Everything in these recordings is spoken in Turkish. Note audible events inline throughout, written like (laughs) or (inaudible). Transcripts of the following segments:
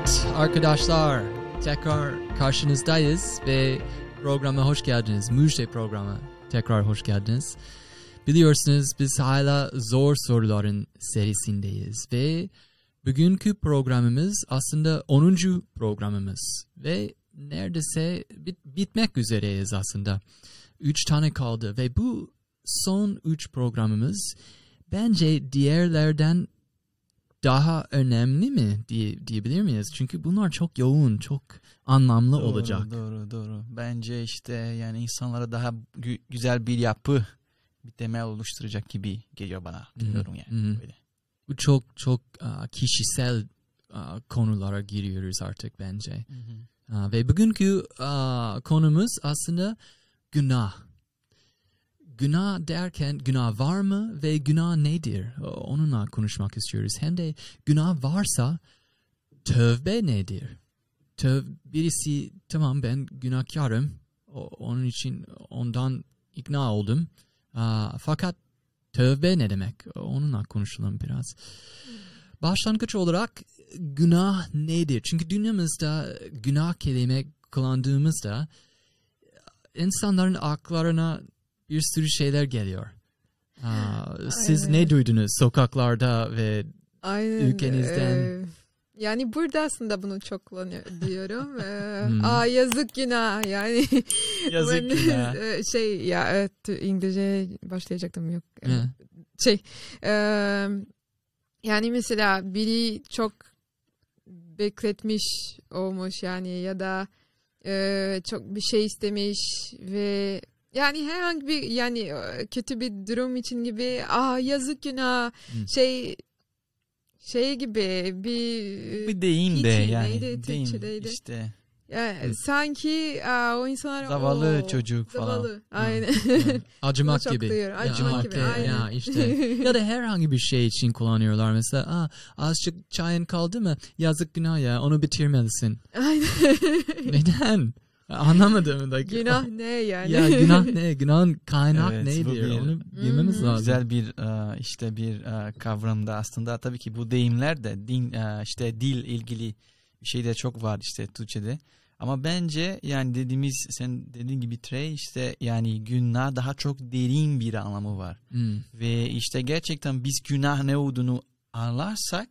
Evet arkadaşlar tekrar karşınızdayız ve programa hoş geldiniz. Müjde programı tekrar hoş geldiniz. Biliyorsunuz biz hala zor soruların serisindeyiz ve bugünkü programımız aslında 10. programımız ve neredeyse bit bitmek üzereyiz aslında. 3 tane kaldı ve bu son 3 programımız bence diğerlerden daha önemli mi diye, diyebilir miyiz? Çünkü bunlar çok yoğun, çok anlamlı doğru, olacak. Doğru doğru. Bence işte yani insanlara daha gü- güzel bir yapı, bir temel oluşturacak gibi geliyor bana. Bilmiyorum yani. hı. Böyle. Bu çok çok kişisel konulara giriyoruz artık bence. Uh, ve bugünkü konumuz aslında günah. Günah derken günah var mı ve günah nedir? Onunla konuşmak istiyoruz. Hem de günah varsa tövbe nedir? Töv birisi tamam ben günahkarım. Onun için ondan ikna oldum. Fakat tövbe ne demek? Onunla konuşalım biraz. Başlangıç olarak günah nedir? Çünkü dünyamızda günah kelime kullandığımızda insanların aklarına bir sürü şeyler geliyor. Aa, siz Aynen. ne duydunuz sokaklarda ve Aynen. ülkenizden. eee, yani burada aslında bunu çok kullanıyor diyorum. Eee, Hmm. Aa yazık günah yani. (laughs) Yazık Ben, günah. eee, (laughs) şey ya evet İngilizce başlayacaktım yok. e, Şey eee, yani mesela biri çok bekletmiş olmuş yani ya da eee, çok bir şey istemiş ve yani herhangi bir yani eee, kötü bir durum için gibi aa yazık günah Hmm. şey şey gibi bir Bir deyim de yani. neydi, deyim Türkçedeydi? işte. yani Hmm. sanki aa, o insanlar Zavallı "Oo, çocuk falan. zavallı aynen e, (laughs) acımak gibi. duyuyor, acımak gibi, ya, aynen. ya işte (laughs) ya da herhangi bir şey için kullanıyorlar mesela Aa, azıcık çayın kaldı mı yazık günah ya onu bitirmelisin. aynen Neden? (laughs) Anlamadım. Like, günah ne yani Ya günah ne? (laughs) Günahın kaynak Evet, bu nedir? bir- Onu bilmemiz Hmm. lazım. Güzel bir e, işte bir e, kavramda aslında tabii ki bu deyimler de din e, işte dil ilgili bir şey de çok var işte Türkçe'de. Ama bence yani dediğimiz sen dediğin gibi Trey işte yani günah daha çok derin bir anlamı var. Hmm. Ve işte gerçekten biz günah ne olduğunu anlarsak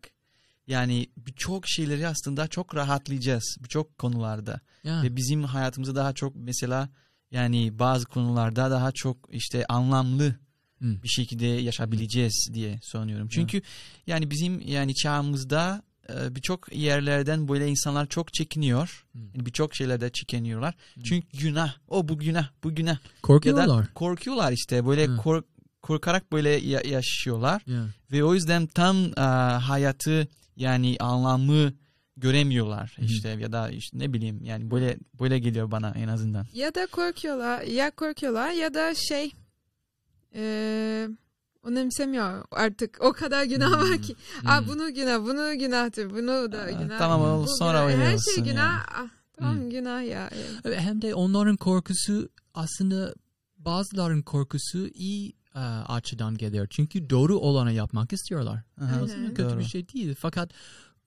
yani birçok şeyleri aslında çok rahatlayacağız birçok konularda. Ya. Ve bizim hayatımızda daha çok mesela yani bazı konularda daha çok işte anlamlı Hmm. bir şekilde yaşayabileceğiz diye sanıyorum. Çünkü yani bizim yani çağımızda e, birçok yerlerden böyle insanlar çok çekiniyor. Yani birçok şeylerde çekiniyorlar. Hmm. Çünkü günah, o bu günah, bu günah. Ya Korkuyorlar. da korkuyorlar işte böyle Hı. kork- korkarak böyle ya- yaşıyorlar. Ya. Ve o yüzden tam e, hayatı yani anlamı göremiyorlar Hı. işte ya da işte ne bileyim yani böyle böyle geliyor bana en azından. ya da korkuyorlar ya korkuyorlar ya da şey eee önemsemiyor artık o kadar günah Hmm. var ki aa Hmm. bunu günah bunu günahtır bunu da Aa, günah tamam, o bu sonra günah. öyle her şey günah yani. ah, tamam Hmm. günah ya Evet, Hem de onların korkusu aslında bazıların korkusu iyi e, açıdan geliyor. Çünkü doğru olanı yapmak istiyorlar. Aha, hı. kötü Doğru. bir şey değil. Fakat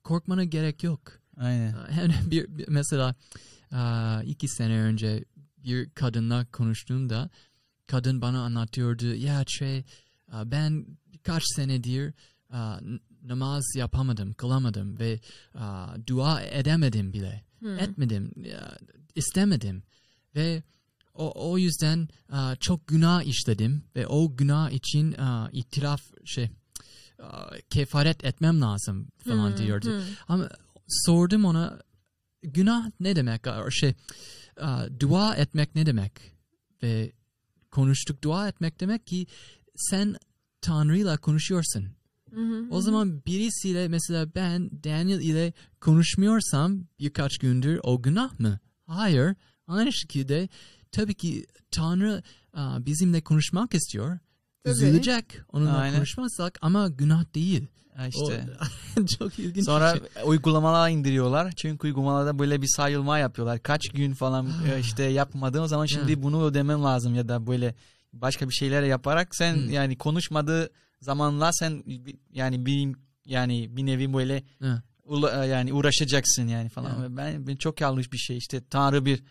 korkmana gerek yok. Aynen. (laughs) Hem de bir, bir- mesela e, iki sene önce bir kadınla konuştuğumda kadın bana anlatıyordu. Ya Trey e, ben birkaç senedir e, namaz yapamadım, kılamadım ve e, dua edemedim bile. Hmm. Etmedim, istemedim ve o, o yüzden e, çok günah işledim ve o günah için e, itiraf şey e, kefaret etmem lazım falan Hmm, diyordu. hmm. Ama sordum ona günah ne demek? Şey, aa, dua etmek ne demek? Ve konuştuk dua etmek demek ki sen Tanrı'yla konuşuyorsun. Hı hı, O zaman birisiyle mesela ben Daniel ile konuşmuyorsam birkaç gündür o günah mı? Hayır. Aynı şekilde tabii ki Tanrı bizimle konuşmak istiyor. Tabii. Üzülecek onunla Aynen. konuşmazsak ama günah değil. Ha O- işte. (laughs) çok ilginç Sonra şey. uygulamalar indiriyorlar. Çünkü uygulamalarda böyle bir sayılma yapıyorlar. Kaç gün falan e, (sighs) işte yapmadın o zaman şimdi bunu ödemen lazım ya da böyle başka bir şeyler yaparak sen Hmm. yani konuşmadığı zamanla sen yani bir yani bir nevi böyle ula- yani uğraşacaksın yani falan. Ve Ben, ben çok yanlış bir şey işte Tanrı bir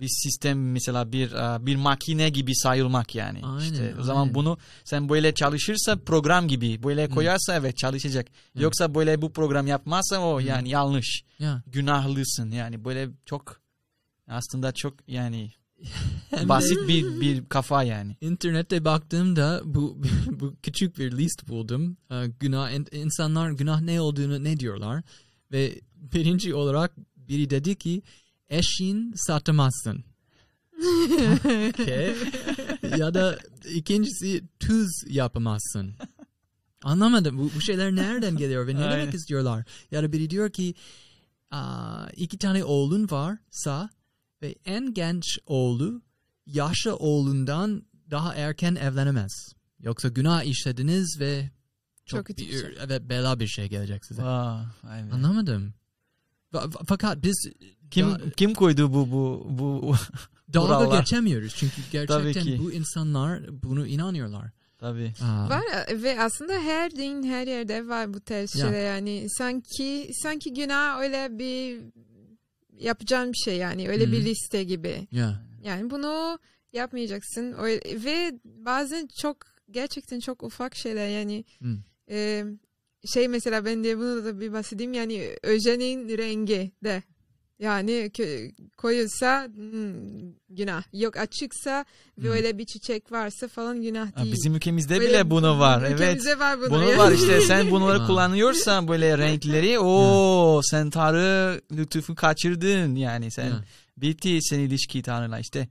bir sistem mesela bir e, bir makine gibi sayılmak yani. Aynen, işte o zaman aynen. bunu sen böyle çalışırsa program gibi böyle koyarsa evet çalışacak. Hı. Yoksa böyle bu program yapmazsa o Hı. yani yanlış. Ya. Günahlısın yani böyle çok aslında çok yani (laughs) basit bir bir kafa yani. İnternette baktığımda bu (laughs) bu küçük bir list buldum. Ee, günah in- insanlar günah ne olduğunu ne diyorlar ve birinci olarak biri dedi ki eşin satamazsın. Okay. (laughs) ya da ikincisi tuz yapamazsın. Anlamadım bu, bu şeyler nereden geliyor ve ne Aynen. demek istiyorlar? Ya da biri diyor ki "Aa, iki tane oğlun varsa ve en genç oğlu yaşlı oğlundan daha erken evlenemez. Yoksa günah işlediniz ve çok, Çok bir, şey. evet bela bir şey gelecek size. Be. Anlamadım. Fa- fa- Fakat biz Kim da- kim koydu bu bu bu (laughs) dalga kurallar? geçemiyoruz çünkü gerçekten bu insanlar bunu inanıyorlar. tabii. Aa, Var ve aslında her din her yerde var bu tarz Ya. yani sanki sanki günah öyle bir yapacağın bir şey yani öyle bir Hı. liste gibi. ya. Yani bunu yapmayacaksın Öyle- ve bazen çok gerçekten çok ufak şeyler yani Hı. e, şey mesela ben de bunu da bir bahsedeyim yani öjenin rengi de yani koyulsa hmm, günah yok açıksa ve Hı. öyle bir çiçek varsa falan günah Ha, değil. Bizim ülkemizde Böyle bile bunu var. Evet. ülkemizde var bunu. Bunu yani. var işte sen bunları (laughs) kullanıyorsan böyle (laughs) renkleri o sen Tanrı lütfu kaçırdın yani sen bitti sen ilişki Tanrı'yla işte.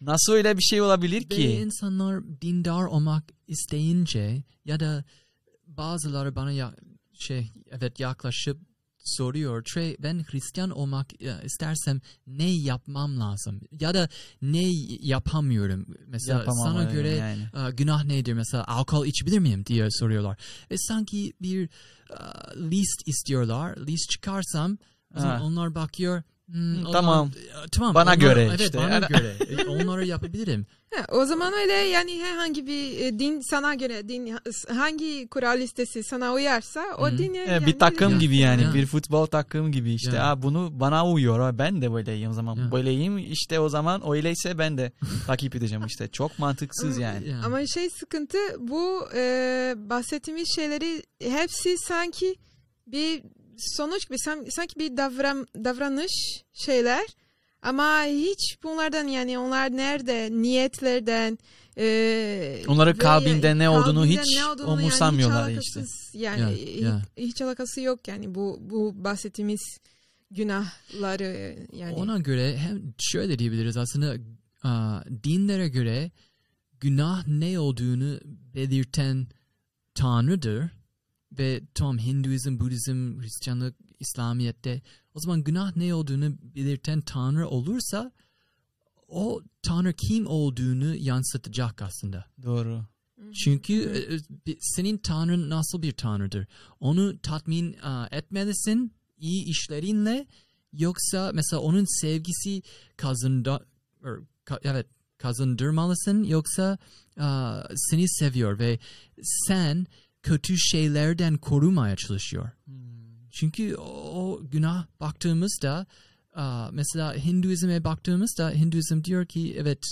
Nasıl öyle bir şey olabilir Ve ki? insanlar dindar olmak isteyince ya da bazıları bana ya, şey evet yaklaşıp soruyor. Trey ben Hristiyan olmak e, istersem ne yapmam lazım? Ya da ne yapamıyorum? Mesela Yapamam sana göre yani. e, günah nedir? Mesela alkol içebilir miyim diye soruyorlar. Ve sanki bir e, list istiyorlar. List çıkarsam Ha. onlar bakıyor. "Hmm, Tamam. e, tamam. Bana onlar- göre evet, işte. bana göre. (laughs) E, Onları yapabilirim. Ha, o zaman öyle yani herhangi bir e, din sana göre din hangi kural listesi sana uyarsa o Hı. dini E, yani bir takım yürüyor. gibi yani Ya. bir futbol takım gibi işte Ya. ha bunu bana uyuyor ben de böyleyim o zaman Ya. böyleyim işte o zaman öyleyse ben de takip edeceğim işte çok mantıksız yani. Ya. Ama şey sıkıntı bu e, bahsettiğimiz şeyleri hepsi sanki bir sonuç gibi san- sanki bir davran, davranış şeyler ama hiç bunlardan yani onlar nerede niyetlerden e, Onların ve kalbinde ne olduğunu kalbinde hiç ne olduğunu umursamıyorlar hiç işte. yani Ya, hiç, ya. hiç alakası yok yani bu bu bahsettiğimiz günahları yani. Ona göre hem şöyle diyebiliriz aslında aa, dinlere göre günah ne olduğunu belirten Tanrı'dır ve tam Hinduizm, Budizm, Hristiyanlık, İslamiyet'te o zaman günah ne olduğunu belirten Tanrı olursa o Tanrı kim olduğunu yansıtacak aslında. Doğru. Çünkü e, e, senin Tanrın nasıl bir Tanrı'dır? Onu tatmin etmelisin iyi işlerinle yoksa mesela onun sevgisi kazında er, ka- evet kazandırmalısın yoksa seni seviyor ve sen kötü şeylerden korumaya çalışıyor. Çünkü o, günah baktığımızda mesela Hinduizm'e baktığımızda Hinduizm diyor ki evet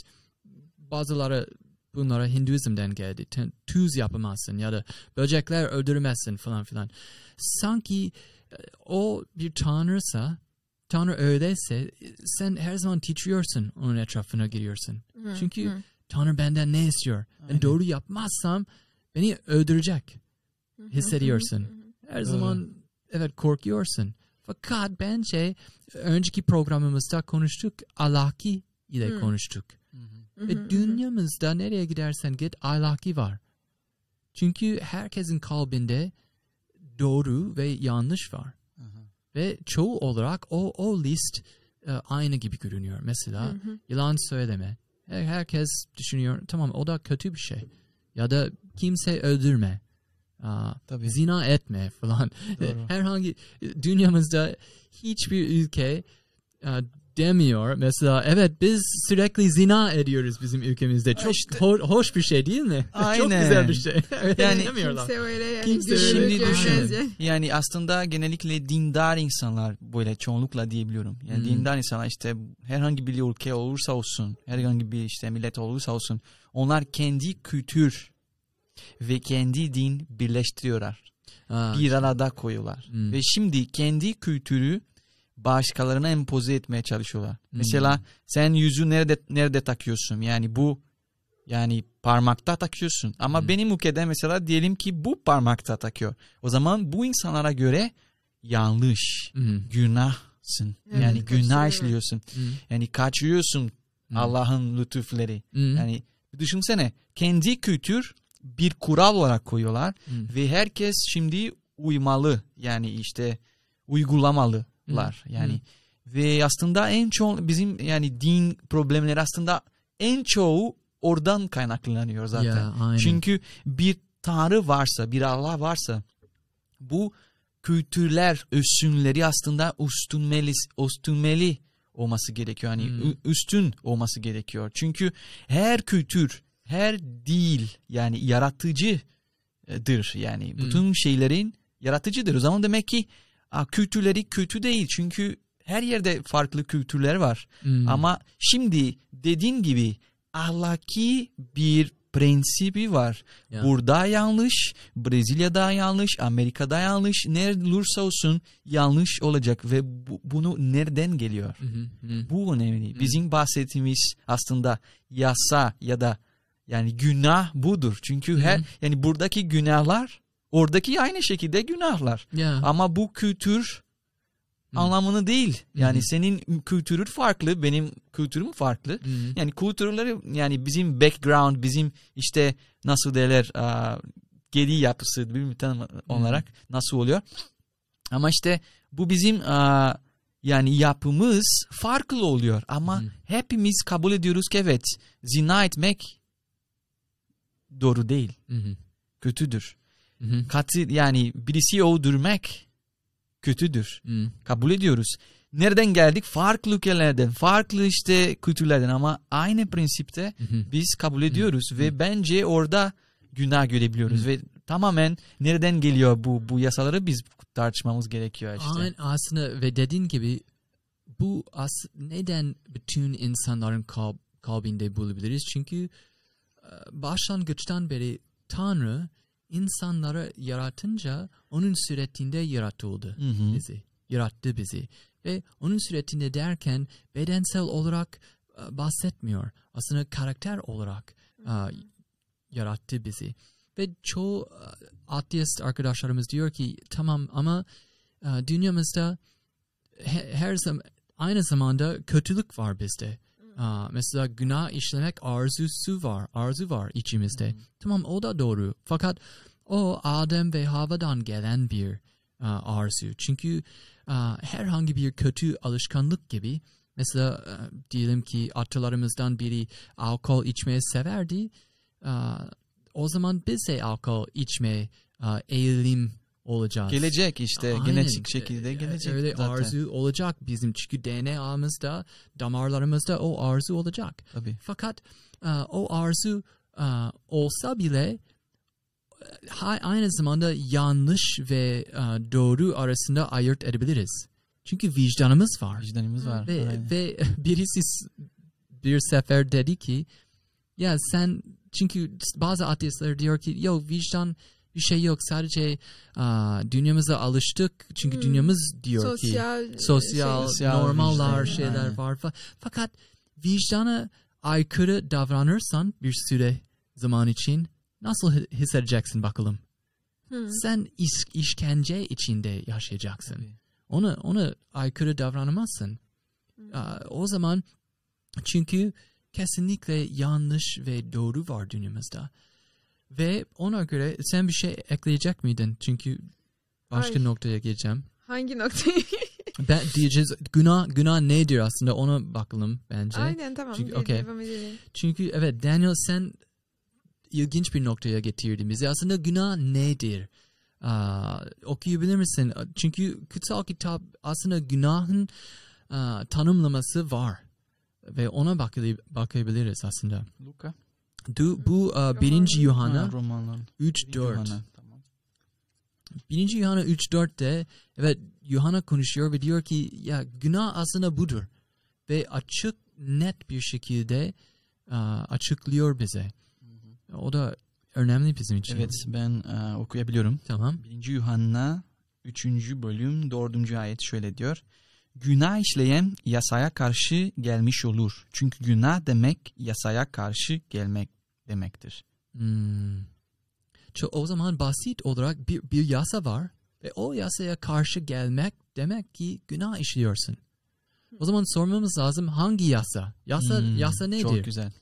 bazıları bunlara Hinduizm'den geldi. Tuz yapamazsın ya da böcekler öldürmezsin falan filan. Sanki e, o bir tanrısa, tanrı öyleyse e, sen her zaman titriyorsun onun etrafına giriyorsun. Hı, Çünkü hı, Tanrı benden ne istiyor? Ben Aynen. doğru yapmazsam beni öldürecek. Hissediyorsun. Her zaman evet korkuyorsun. Fakat bence önceki programımızda konuştuk. Ahlaki ile Hı. konuştuk. Hı Ve dünyamızda nereye gidersen git ahlaki var. Çünkü herkesin kalbinde doğru ve yanlış var. Ve çoğu olarak o, o list e, aynı gibi görünüyor. Mesela Hı hı. yalan söyleme. Her- Herkes düşünüyor tamam o da kötü bir şey. Ya da kimse öldürme. Aa, Tabii. zina etme (laughs) falan. Doğru. Herhangi dünyamızda hiçbir ülke e, demiyor. Mesela evet biz sürekli zina ediyoruz bizim ülkemizde. Çok işte- ho- hoş bir şey değil mi? (laughs) Çok Aynen. güzel bir şey. (laughs) Yani. Kimse öyle yani Kimse görmez düşünün. Yani aslında genellikle dindar insanlar böyle çoğunlukla diyebiliyorum. Yani Hmm. dindar insanlar işte herhangi bir ülke olursa olsun, herhangi bir işte millet olursa olsun onlar kendi kültür ve kendi din birleştiriyorlar. Ha, bir arada koyuyorlar. Hmm. Ve şimdi kendi kültürü başkalarına empoze etmeye çalışıyorlar. Mesela sen yüzü nerede nerede takıyorsun? Yani bu yani parmakta takıyorsun. Ama Hmm. benim ülkede mesela diyelim ki bu parmakta takıyor. O zaman bu insanlara göre yanlış, hmm, günahsın. Evet, yani günah işliyorsun. hmm, Yani kaçırıyorsun hmm, Allah'ın lütufları. hmm, Yani düşünsene kendi kültür bir kural olarak koyuyorlar hmm, ve herkes şimdi uymalı yani işte uygulamalılar yani ve aslında en çok bizim yani din problemleri aslında en çoğu oradan kaynaklanıyor zaten. Aynen. Çünkü bir tanrı varsa, bir Allah varsa bu kültürler, üstünleri aslında üstünmeli, üstünmeli olması gerekiyor. Yani Hmm. üstün olması gerekiyor. Çünkü her kültür, her dil yani yaratıcıdır. Yani Hmm. bütün şeylerin yaratıcıdır. O zaman demek ki kültürleri kötü değil. Çünkü her yerde farklı kültürler var. Hmm, Ama şimdi dediğin gibi ahlaki bir prensibi var. ya. Burada yanlış, Brezilya'da yanlış, Amerika'da yanlış, nerede olursa olsun yanlış olacak ve bu- bunu nereden geliyor? Hı hı, hı. Bu önemli. Bizim bahsettiğimiz aslında yasa ya da yani günah budur. Çünkü her Hı. yani buradaki günahlar oradaki aynı şekilde günahlar. Ya. Ama bu kültür Hı. anlamını değil. Yani hı. senin kültürün farklı, benim kültürüm farklı. Hı. Yani kültürleri yani bizim background, bizim işte nasıl derler aa, geri yapısı bilmiyorum tam olarak nasıl oluyor. Ama işte bu bizim aa, yani yapımız farklı oluyor. Ama Hı. hepimiz kabul ediyoruz ki evet zina etmek doğru değil, Hı hı, kötüdür. hı hı, Katil yani birisi öldürmek kötüdür. hı. kabul ediyoruz. Nereden geldik? Farklı ülkelerden, farklı işte kültürlerden ama aynı prensipte Hı hı. biz kabul ediyoruz ve bence orada günah görebiliyoruz ve tamamen nereden geliyor bu bu yasaları biz tartışmamız gerekiyor işte. Aynen aslında ve dediğin gibi bu as neden bütün insanların kalb, kalbinde bulabiliriz? Çünkü başlangıçtan beri Tanrı insanları yaratınca onun suretinde yaratıldı Hı hı. bizi. Yarattı bizi. Ve onun suretinde derken bedensel olarak e, bahsetmiyor. Aslında karakter olarak e, yarattı bizi. Ve çoğu e, ateist arkadaşlarımız diyor ki tamam ama dünyamızda he- her zaman aynı zamanda kötülük var bizde. Aa, mesela günah işlemek arzusu var, arzu var içimizde. Tamam o da doğru. Fakat o Adem ve Havva'dan gelen bir aa, arzu. Çünkü aa, herhangi bir kötü alışkanlık gibi mesela aa, diyelim ki atalarımızdan biri alkol içmeyi severdi. Aa, o zaman biz de alkol içmeye aa, eğilim olacağız. Gelecek işte Aynen. genetik şekilde E, gelecek Öyle zaten. arzu olacak bizim çünkü DNA'mızda, damarlarımızda o arzu olacak. Tabii. Fakat e, o arzu e, olsa bile e, aynı zamanda yanlış ve e, doğru arasında ayırt edebiliriz. Çünkü vicdanımız var. Vicdanımız var. Ve, Aynen. ve (laughs) birisi bir sefer dedi ki ya sen çünkü bazı ateistler diyor ki yo vicdan bir şey yok sadece aa, dünyamıza alıştık çünkü Hmm. dünyamız diyor ki Sosyal, sosyal, şey. Sosyal normaller vicdan, şeyler aynen. var fa- fakat vicdana aykırı davranırsan bir süre zaman için nasıl hi- hissedeceksin bakalım Hı. sen iş, işkence içinde yaşayacaksın Tabii. ona ona aykırı davranamazsın. Aa, o zaman çünkü kesinlikle yanlış ve doğru var dünyamızda. Ve ona göre sen bir şey ekleyecek miydin? Çünkü başka Ay. noktaya geleceğim. Hangi noktayı? (laughs) Ben diyeceğiz günah günah nedir aslında ona bakalım bence. Aynen tamam. Çünkü- edelim. Çünkü evet Daniel sen ilginç bir noktaya getirdin bizi. Aslında günah nedir? Aa, okuyabilir misin? Çünkü kutsal kitap aslında günahın aa, tanımlaması var. Ve ona bakabiliriz aslında. Luka. Du, bu birinci Ha, Yuhanna romanlar. 3-4. Yuhanna, Tamam. Birinci Yuhanna 3-4'te evet Yuhanna konuşuyor ve diyor ki ya günah aslında budur. Ve açık net bir şekilde aa, açıklıyor bize. O da önemli bizim için. Evet ben e, okuyabiliyorum. Tamam. 1. Yuhanna 3. bölüm 4. ayet şöyle diyor. Günah işleyen yasaya karşı gelmiş olur. Çünkü günah demek yasaya karşı gelmek demektir. Hmm. Ço- o zaman basit olarak bir, bir yasa var ve o yasaya karşı gelmek demek ki günah işliyorsun. O zaman sormamız lazım hangi yasa? Yasa Hmm, yasa nedir? Çok güzel.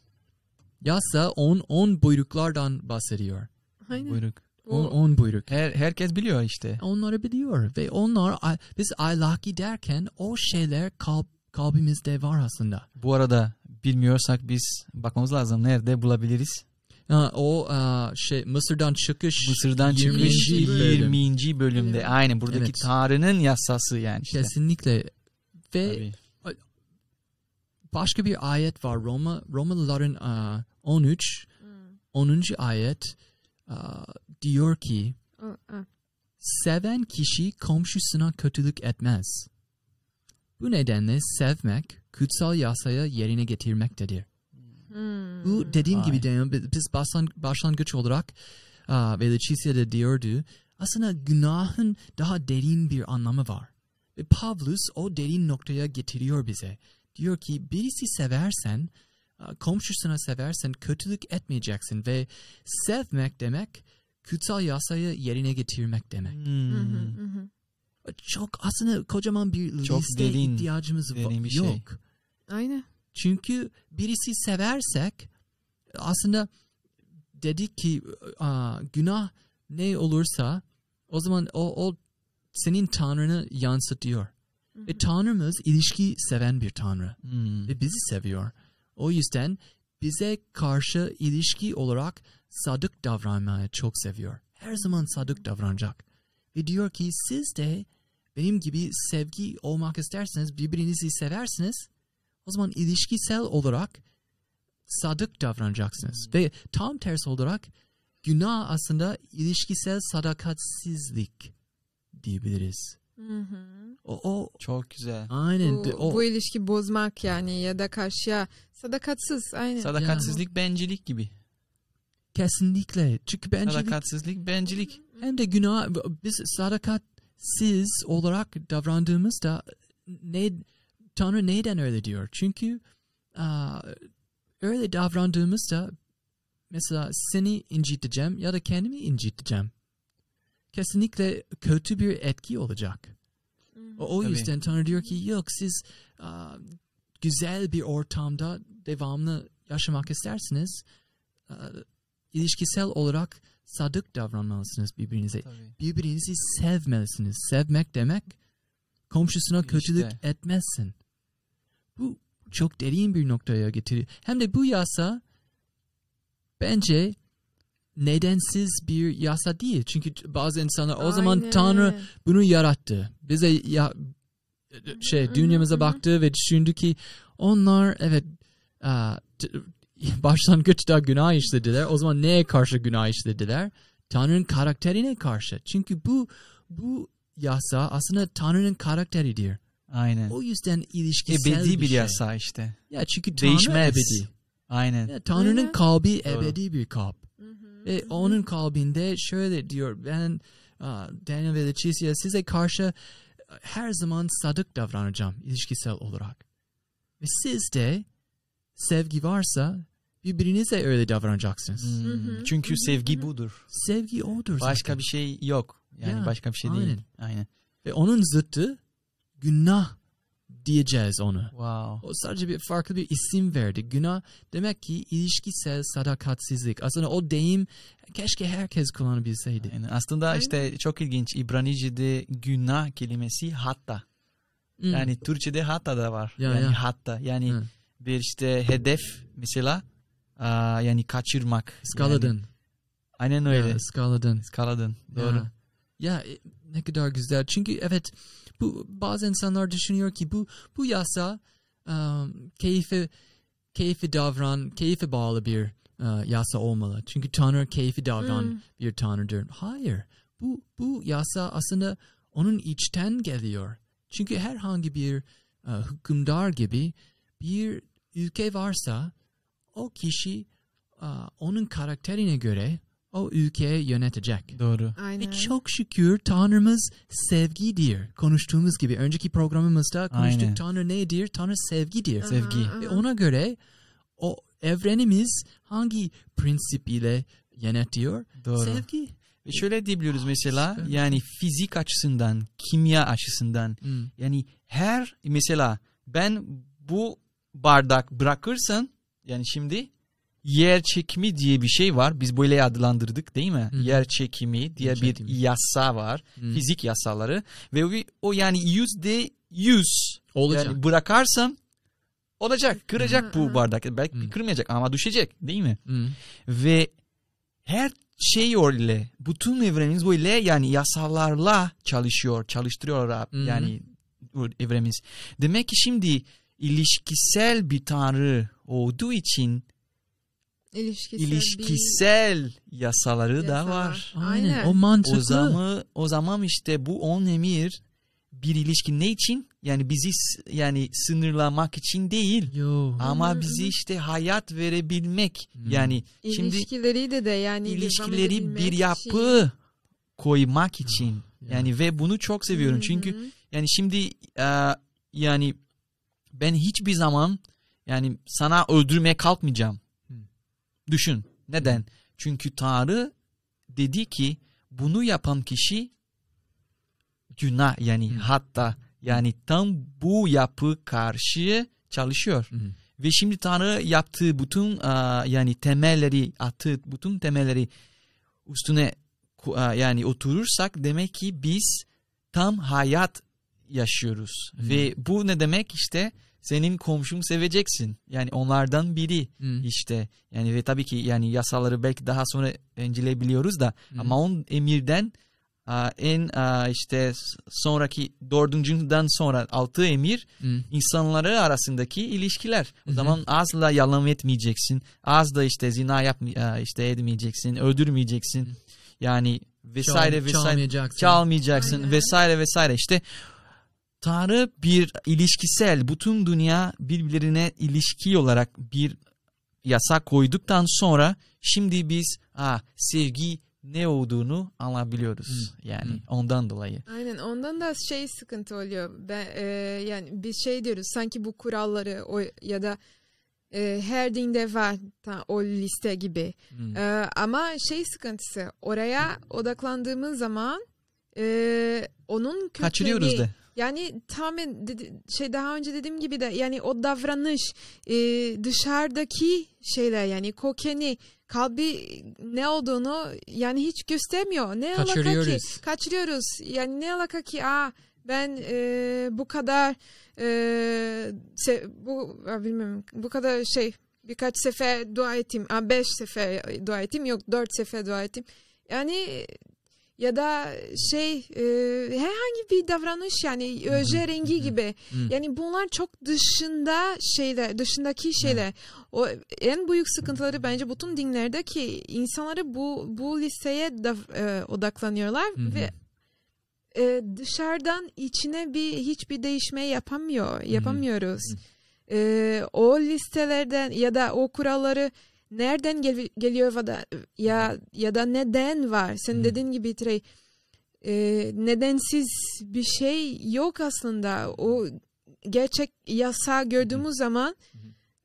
Yasa 10 10 buyruklardan bahsediyor. Aynen. Buyruk. 10 10 buyruk. Her, herkes biliyor işte. Onları biliyor ve onlar biz ahlaki derken o şeyler kalp, kalbimizde var aslında. Bu arada bilmiyorsak biz bakmamız lazım. Nerede bulabiliriz? Ha, o a, şey Mısır'dan çıkış Mısır'dan 20. çıkış bölüm. 20. bölümde. Evet. Aynen buradaki Evet. Tanrı'nın yasası yani işte. Kesinlikle ve Tabii. başka bir ayet var Roma Romalıların a, 13 Hmm. 10. ayet a, diyor ki seven kişi komşusuna kötülük etmez. Bu nedenle sevmek kutsal yasaya yerine getirmektedir. Hmm. Bu dediğim Vay. gibi bi- biz başlan, başlangıç olarak ve Leticia de diyordu aslında günahın daha derin bir anlamı var. Ve Pavlus o derin noktaya getiriyor bize. Diyor ki birisi seversen, komşusuna seversen kötülük etmeyeceksin ve sevmek demek kutsal yasayı yerine getirmek demek. Hmm. Hı hı, hı hı. Çok aslında kocaman bir Çok liste derin, ihtiyacımız derin bir şey. yok. Aynen. Çünkü birisi seversek aslında dedik ki aa, günah ne olursa o zaman o, o senin tanrını yansıtıyor. Ve tanrımız ilişki seven bir tanrı. Hmm. Ve bizi seviyor. O yüzden bize karşı ilişki olarak sadık davranmayı çok seviyor. Her zaman sadık davranacak. Ve diyor ki siz de benim gibi sevgi olmak isterseniz birbirinizi seversiniz. O zaman ilişkisel olarak sadık davranacaksınız. Ve tam tersi olarak günah aslında ilişkisel sadakatsizlik diyebiliriz. Hı hı. O, o Çok güzel. aynen Bu, o, bu ilişki bozmak yani ya da karşıya sadakatsız aynen. Sadakatsizlik bencilik gibi. kesinlikle. Çünkü bence Sadakatsizlik bencilik. hem de günah biz sadakatsiz olarak davrandığımızda ne Tanrı neden öyle diyor? Çünkü aa, öyle davrandığımızda mesela seni inciteceğim ya da kendimi inciteceğim. Kesinlikle kötü bir etki olacak. O, o Tabii. yüzden Tanrı diyor ki yok siz aa, güzel bir ortamda devamlı yaşamak isterseniz aa, ilişkisel olarak sadık davranmalısınız birbirinize. Tabii. Birbirinizi sevmelisiniz. Sevmek demek komşusuna İşte. kötülük etmezsin. Bu çok derin bir noktaya getiriyor. Hem de bu yasa bence nedensiz bir yasa değil. Çünkü bazı insanlar o zaman Aynen. Tanrı bunu yarattı. Bize ya şey dünyamıza baktı ve düşündü ki onlar evet başlangıçta günah işlediler. O zaman neye karşı günah işlediler? Tanrı'nın karakterine karşı. Çünkü bu bu yasa aslında Tanrı'nın karakteridir. Aynen. O yüzden ilişkisel Ebedi bir şey. yasa işte. Ya çünkü Tanrı Değişmez. ebedi. Aynen. Ya, Tanrı'nın kalbi ebedi bir kalp. Ve onun kalbinde şöyle diyor ben Daniel ve Leticia size karşı her zaman sadık davranacağım ilişkisel olarak. Ve siz de sevgi varsa birbirinize öyle davranacaksınız. Hmm. Çünkü hı hı, sevgi hı budur. Sevgi odur Başka zaten. bir şey yok. Yani Ya, başka bir şey aynen. değil. Aynen. Ve onun zıttı günah diyeceğiz onu. Wow. O sadece bir farklı bir isim verdi. Günah demek ki ilişkisel sadakatsizlik. Aslında o deyim keşke herkes kullanabilseydi. Aynen. Aslında Aynen. işte çok ilginç. İbranice'de günah kelimesi hatta. Hmm. Yani Türkçe'de hatta da var. Ya, yani ya. hatta. Yani Hı. bir işte hedef mesela aa, yani kaçırmak. Skaladın. Yani, aynen öyle. Ya, skaladın. Skaladın. Doğru. Ya, ya e, ne kadar güzel. Çünkü evet bu bazı insanlar düşünüyor ki bu bu yasa um, keyfi keyfi davran, keyfi bağlı bir uh, yasa olmalı. Çünkü Tanrı keyfi davran Hmm. bir Tanrıdır. Hayır. Bu bu yasa aslında onun içten geliyor. Çünkü herhangi bir uh, hükümdar gibi bir ülke varsa o kişi uh, onun karakterine göre o ülkeyi yönetecek. Doğru. Aynen. Ve çok şükür Tanrımız sevgidir. Konuştuğumuz gibi önceki programımızda konuştuk Aynen. Tanrı nedir? Tanrı sevgidir. Sevgi. Ve ona göre o evrenimiz hangi prensip ile yönetiyor? Doğru. Sevgi. Ve şöyle diyebiliyoruz mesela yani fizik açısından, kimya açısından Hmm. yani her mesela ben bu bardak bırakırsan yani şimdi yer çekimi diye bir şey var. Biz böyle adlandırdık değil mi? Hı hı. Yer çekimi diye Yer bir çekimi. yasa var. Hmm. Fizik yasaları ve o, yani yüzde yüz Olacak. yani bırakarsam olacak. Kıracak Hı hı. bu bardak. Belki Hı. kırmayacak ama düşecek değil mi? Hmm. Ve her şey öyle. Bütün evrenimiz böyle yani yasalarla çalışıyor. Çalıştırıyor Rab. Hı hı. Yani o evrenimiz. Demek ki şimdi ilişkisel bir tanrı olduğu için İlişkisel, ilişkisel yasaları bir da var. Aynen. Aynen. O mantıklı. O zaman o zaman işte bu on emir bir ilişki ne için? Yani bizi yani sınırlamak için değil. Yo. Ama bizi işte hayat verebilmek. Hı. Yani şimdi İlişkileri de de yani ilişkileri bir için. yapı koymak için. Ya. Yani ve bunu çok seviyorum. Hı Çünkü yani şimdi e, yani ben hiçbir zaman yani sana öldürmeye kalkmayacağım. Hı. Düşün. Neden? Çünkü Tanrı dedi ki bunu yapan kişi günah yani Hı. hatta yani tam bu yapı karşı çalışıyor. Hmm. Ve şimdi Tanrı yaptığı bütün yani temelleri attığı bütün temelleri üstüne yani oturursak demek ki biz tam hayat yaşıyoruz. Hmm. Ve bu ne demek işte senin komşunu seveceksin. Yani onlardan biri Hmm. işte. Yani ve tabii ki yani yasaları belki daha sonra inceleyebiliyoruz da Hmm. ama on emirden en işte sonraki dördüncüden sonra altı emir Hmm. insanları arasındaki ilişkiler. O hı. zaman asla yalan etmeyeceksin. Az da işte zina yap işte etmeyeceksin, öldürmeyeceksin. Yani vesaire Çal- vesaire Çalmayacaksın. çalmayacaksın Aynen. vesaire vesaire. İşte Tanrı bir ilişkisel bütün dünya birbirine ilişki olarak bir yasa koyduktan sonra şimdi biz ah, sevgi ne olduğunu anlayabiliyoruz. Yani Hı. ondan dolayı. Aynen ondan da şey sıkıntı oluyor. Ben, e, yani biz şey diyoruz sanki bu kuralları o ya da e, her dinde var ta, o liste gibi. Hmm. E, ama şey sıkıntısı oraya odaklandığımız zaman e, onun kökeni Kaçırıyoruz da. yani tamamen şey daha önce dediğim gibi de yani o davranış e, dışarıdaki şeyler yani kokeni kalbi ne olduğunu yani hiç göstermiyor. Ne alaka ki? Kaçırıyoruz. Yani ne alaka ki? Aa ben e, bu kadar e, se- bu bilmiyorum bu kadar şey birkaç sefer dua ettim. Aa, beş sefer dua ettim. Yok dört sefer dua ettim. Yani ya da şey e, herhangi bir davranış yani öje rengi gibi. Yani bunlar çok dışında şeyler, dışındaki şeyler. O en büyük sıkıntıları bence bütün dinlerde ki insanları bu bu listeye da, e, odaklanıyorlar ve e, dışarıdan içine bir hiçbir değişme yapamıyor, yapamıyoruz. E, o listelerden ya da o kuralları nereden gel- geliyor ya da ya ya da neden var? Sen Hı. dediğin gibi Trey e, nedensiz bir şey yok aslında. O gerçek yasa gördüğümüz zaman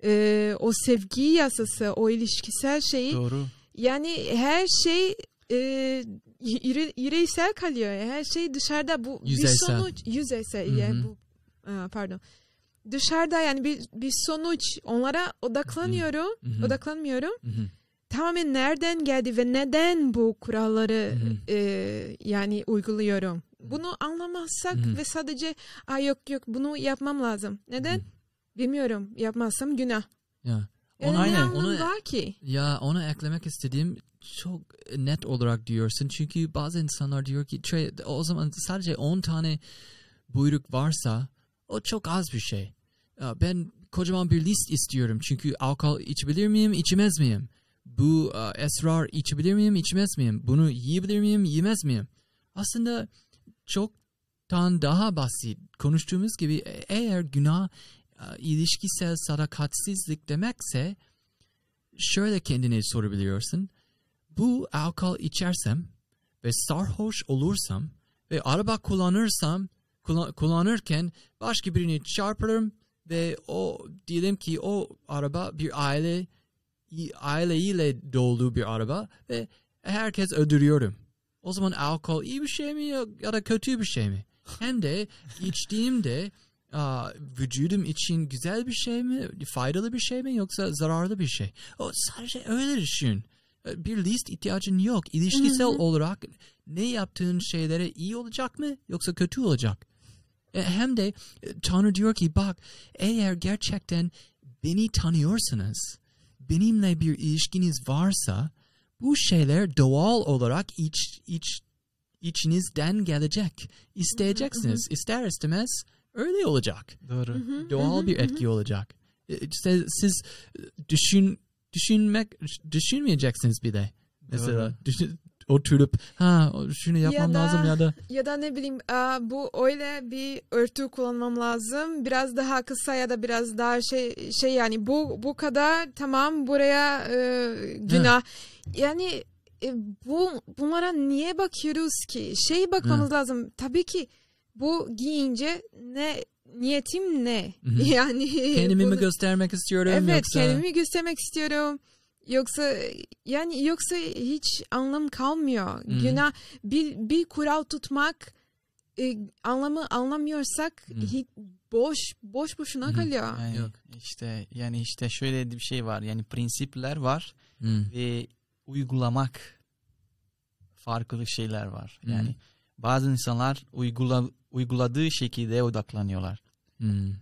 e, o sevgi yasası, o ilişkisel şeyi Doğru. yani her şey e, yüre- yüreysel kalıyor. Her şey dışarıda bu bir Yüzeysel. sonuç yüzeysel Hı hı. yani bu pardon. Dışarıda yani bir bir sonuç onlara odaklanıyorum. Hı hı. Odaklanmıyorum. Hı hı. Tamamen nereden geldi ve neden bu kuralları e, yani uyguluyorum. Bunu anlamazsak Hı hı. ve sadece Aa, yok yok bunu yapmam lazım. Neden? Hı. Bilmiyorum. Yapmazsam günah. Ya. Onu- ne aynen. Onu- var ki? Ya ona eklemek istediğim çok net olarak diyorsun. Çünkü bazı insanlar diyor ki "Trey, o zaman sadece 10 tane buyruk varsa o çok az bir şey. Ben kocaman bir list istiyorum çünkü alkol içebilir miyim, içemez miyim? Bu esrar içebilir miyim, içmez miyim? Bunu yiyebilir miyim, yemez miyim? Aslında çoktan daha basit. Konuştuğumuz gibi e- eğer günah ilişkisel sadakatsizlik demekse şöyle kendine sorabiliyorsun. Bu alkol içersem ve sarhoş olursam ve araba kullanırsam kullan- kullanırken başka birini çarparım ve o diyelim ki o araba bir aile aileyle dolu bir araba ve herkes öldürüyorum. O zaman alkol iyi bir şey mi ya da kötü bir şey mi? Hem de içtiğimde aa, vücudum için güzel bir şey mi, faydalı bir şey mi yoksa zararlı bir şey? O sadece öyle düşün. Bir list ihtiyacın yok. İlişkisel olarak ne yaptığın şeylere iyi olacak mı yoksa kötü olacak? E, Hem de e, Tanrı diyor ki bak eğer gerçekten beni tanıyorsanız, benimle bir ilişkiniz varsa bu şeyler doğal olarak iç, iç, içinizden gelecek. İsteyeceksiniz. İster istemez öyle olacak. Doğru. Doğal bir etki olacak. E, işte siz e, düşün düşünmek düşünmeyeceksiniz bir de. Mesela düşün, oturup ha şunu yapmam da- lazım ya da Ya da ne bileyim bu öyle bir örtü kullanmam lazım. Biraz daha kısa ya da biraz daha şey şey yani bu bu kadar tamam buraya e, günah. Yani e, bu bunlara niye bakıyoruz ki? Şey bakmamız lazım. Tabii ki bu giyince ne niyetim ne? Hı hı. (laughs) Yani kendimi mi bunu- göstermek istiyorum Evet yoksa kendimi göstermek istiyorum. Yoksa yani yoksa hiç anlam kalmıyor. Hı. Günah bir bir kural tutmak e, anlamı anlamıyorsak Hı. hiç boş boş boşuna Hı. kalıyor. Yani Yok. işte yani işte şöyle bir şey var. Yani prensipler var Hmm. ve uygulamak farklı şeyler var. Hı. Yani bazı insanlar uygula, uyguladığı şekilde odaklanıyorlar. Hmm.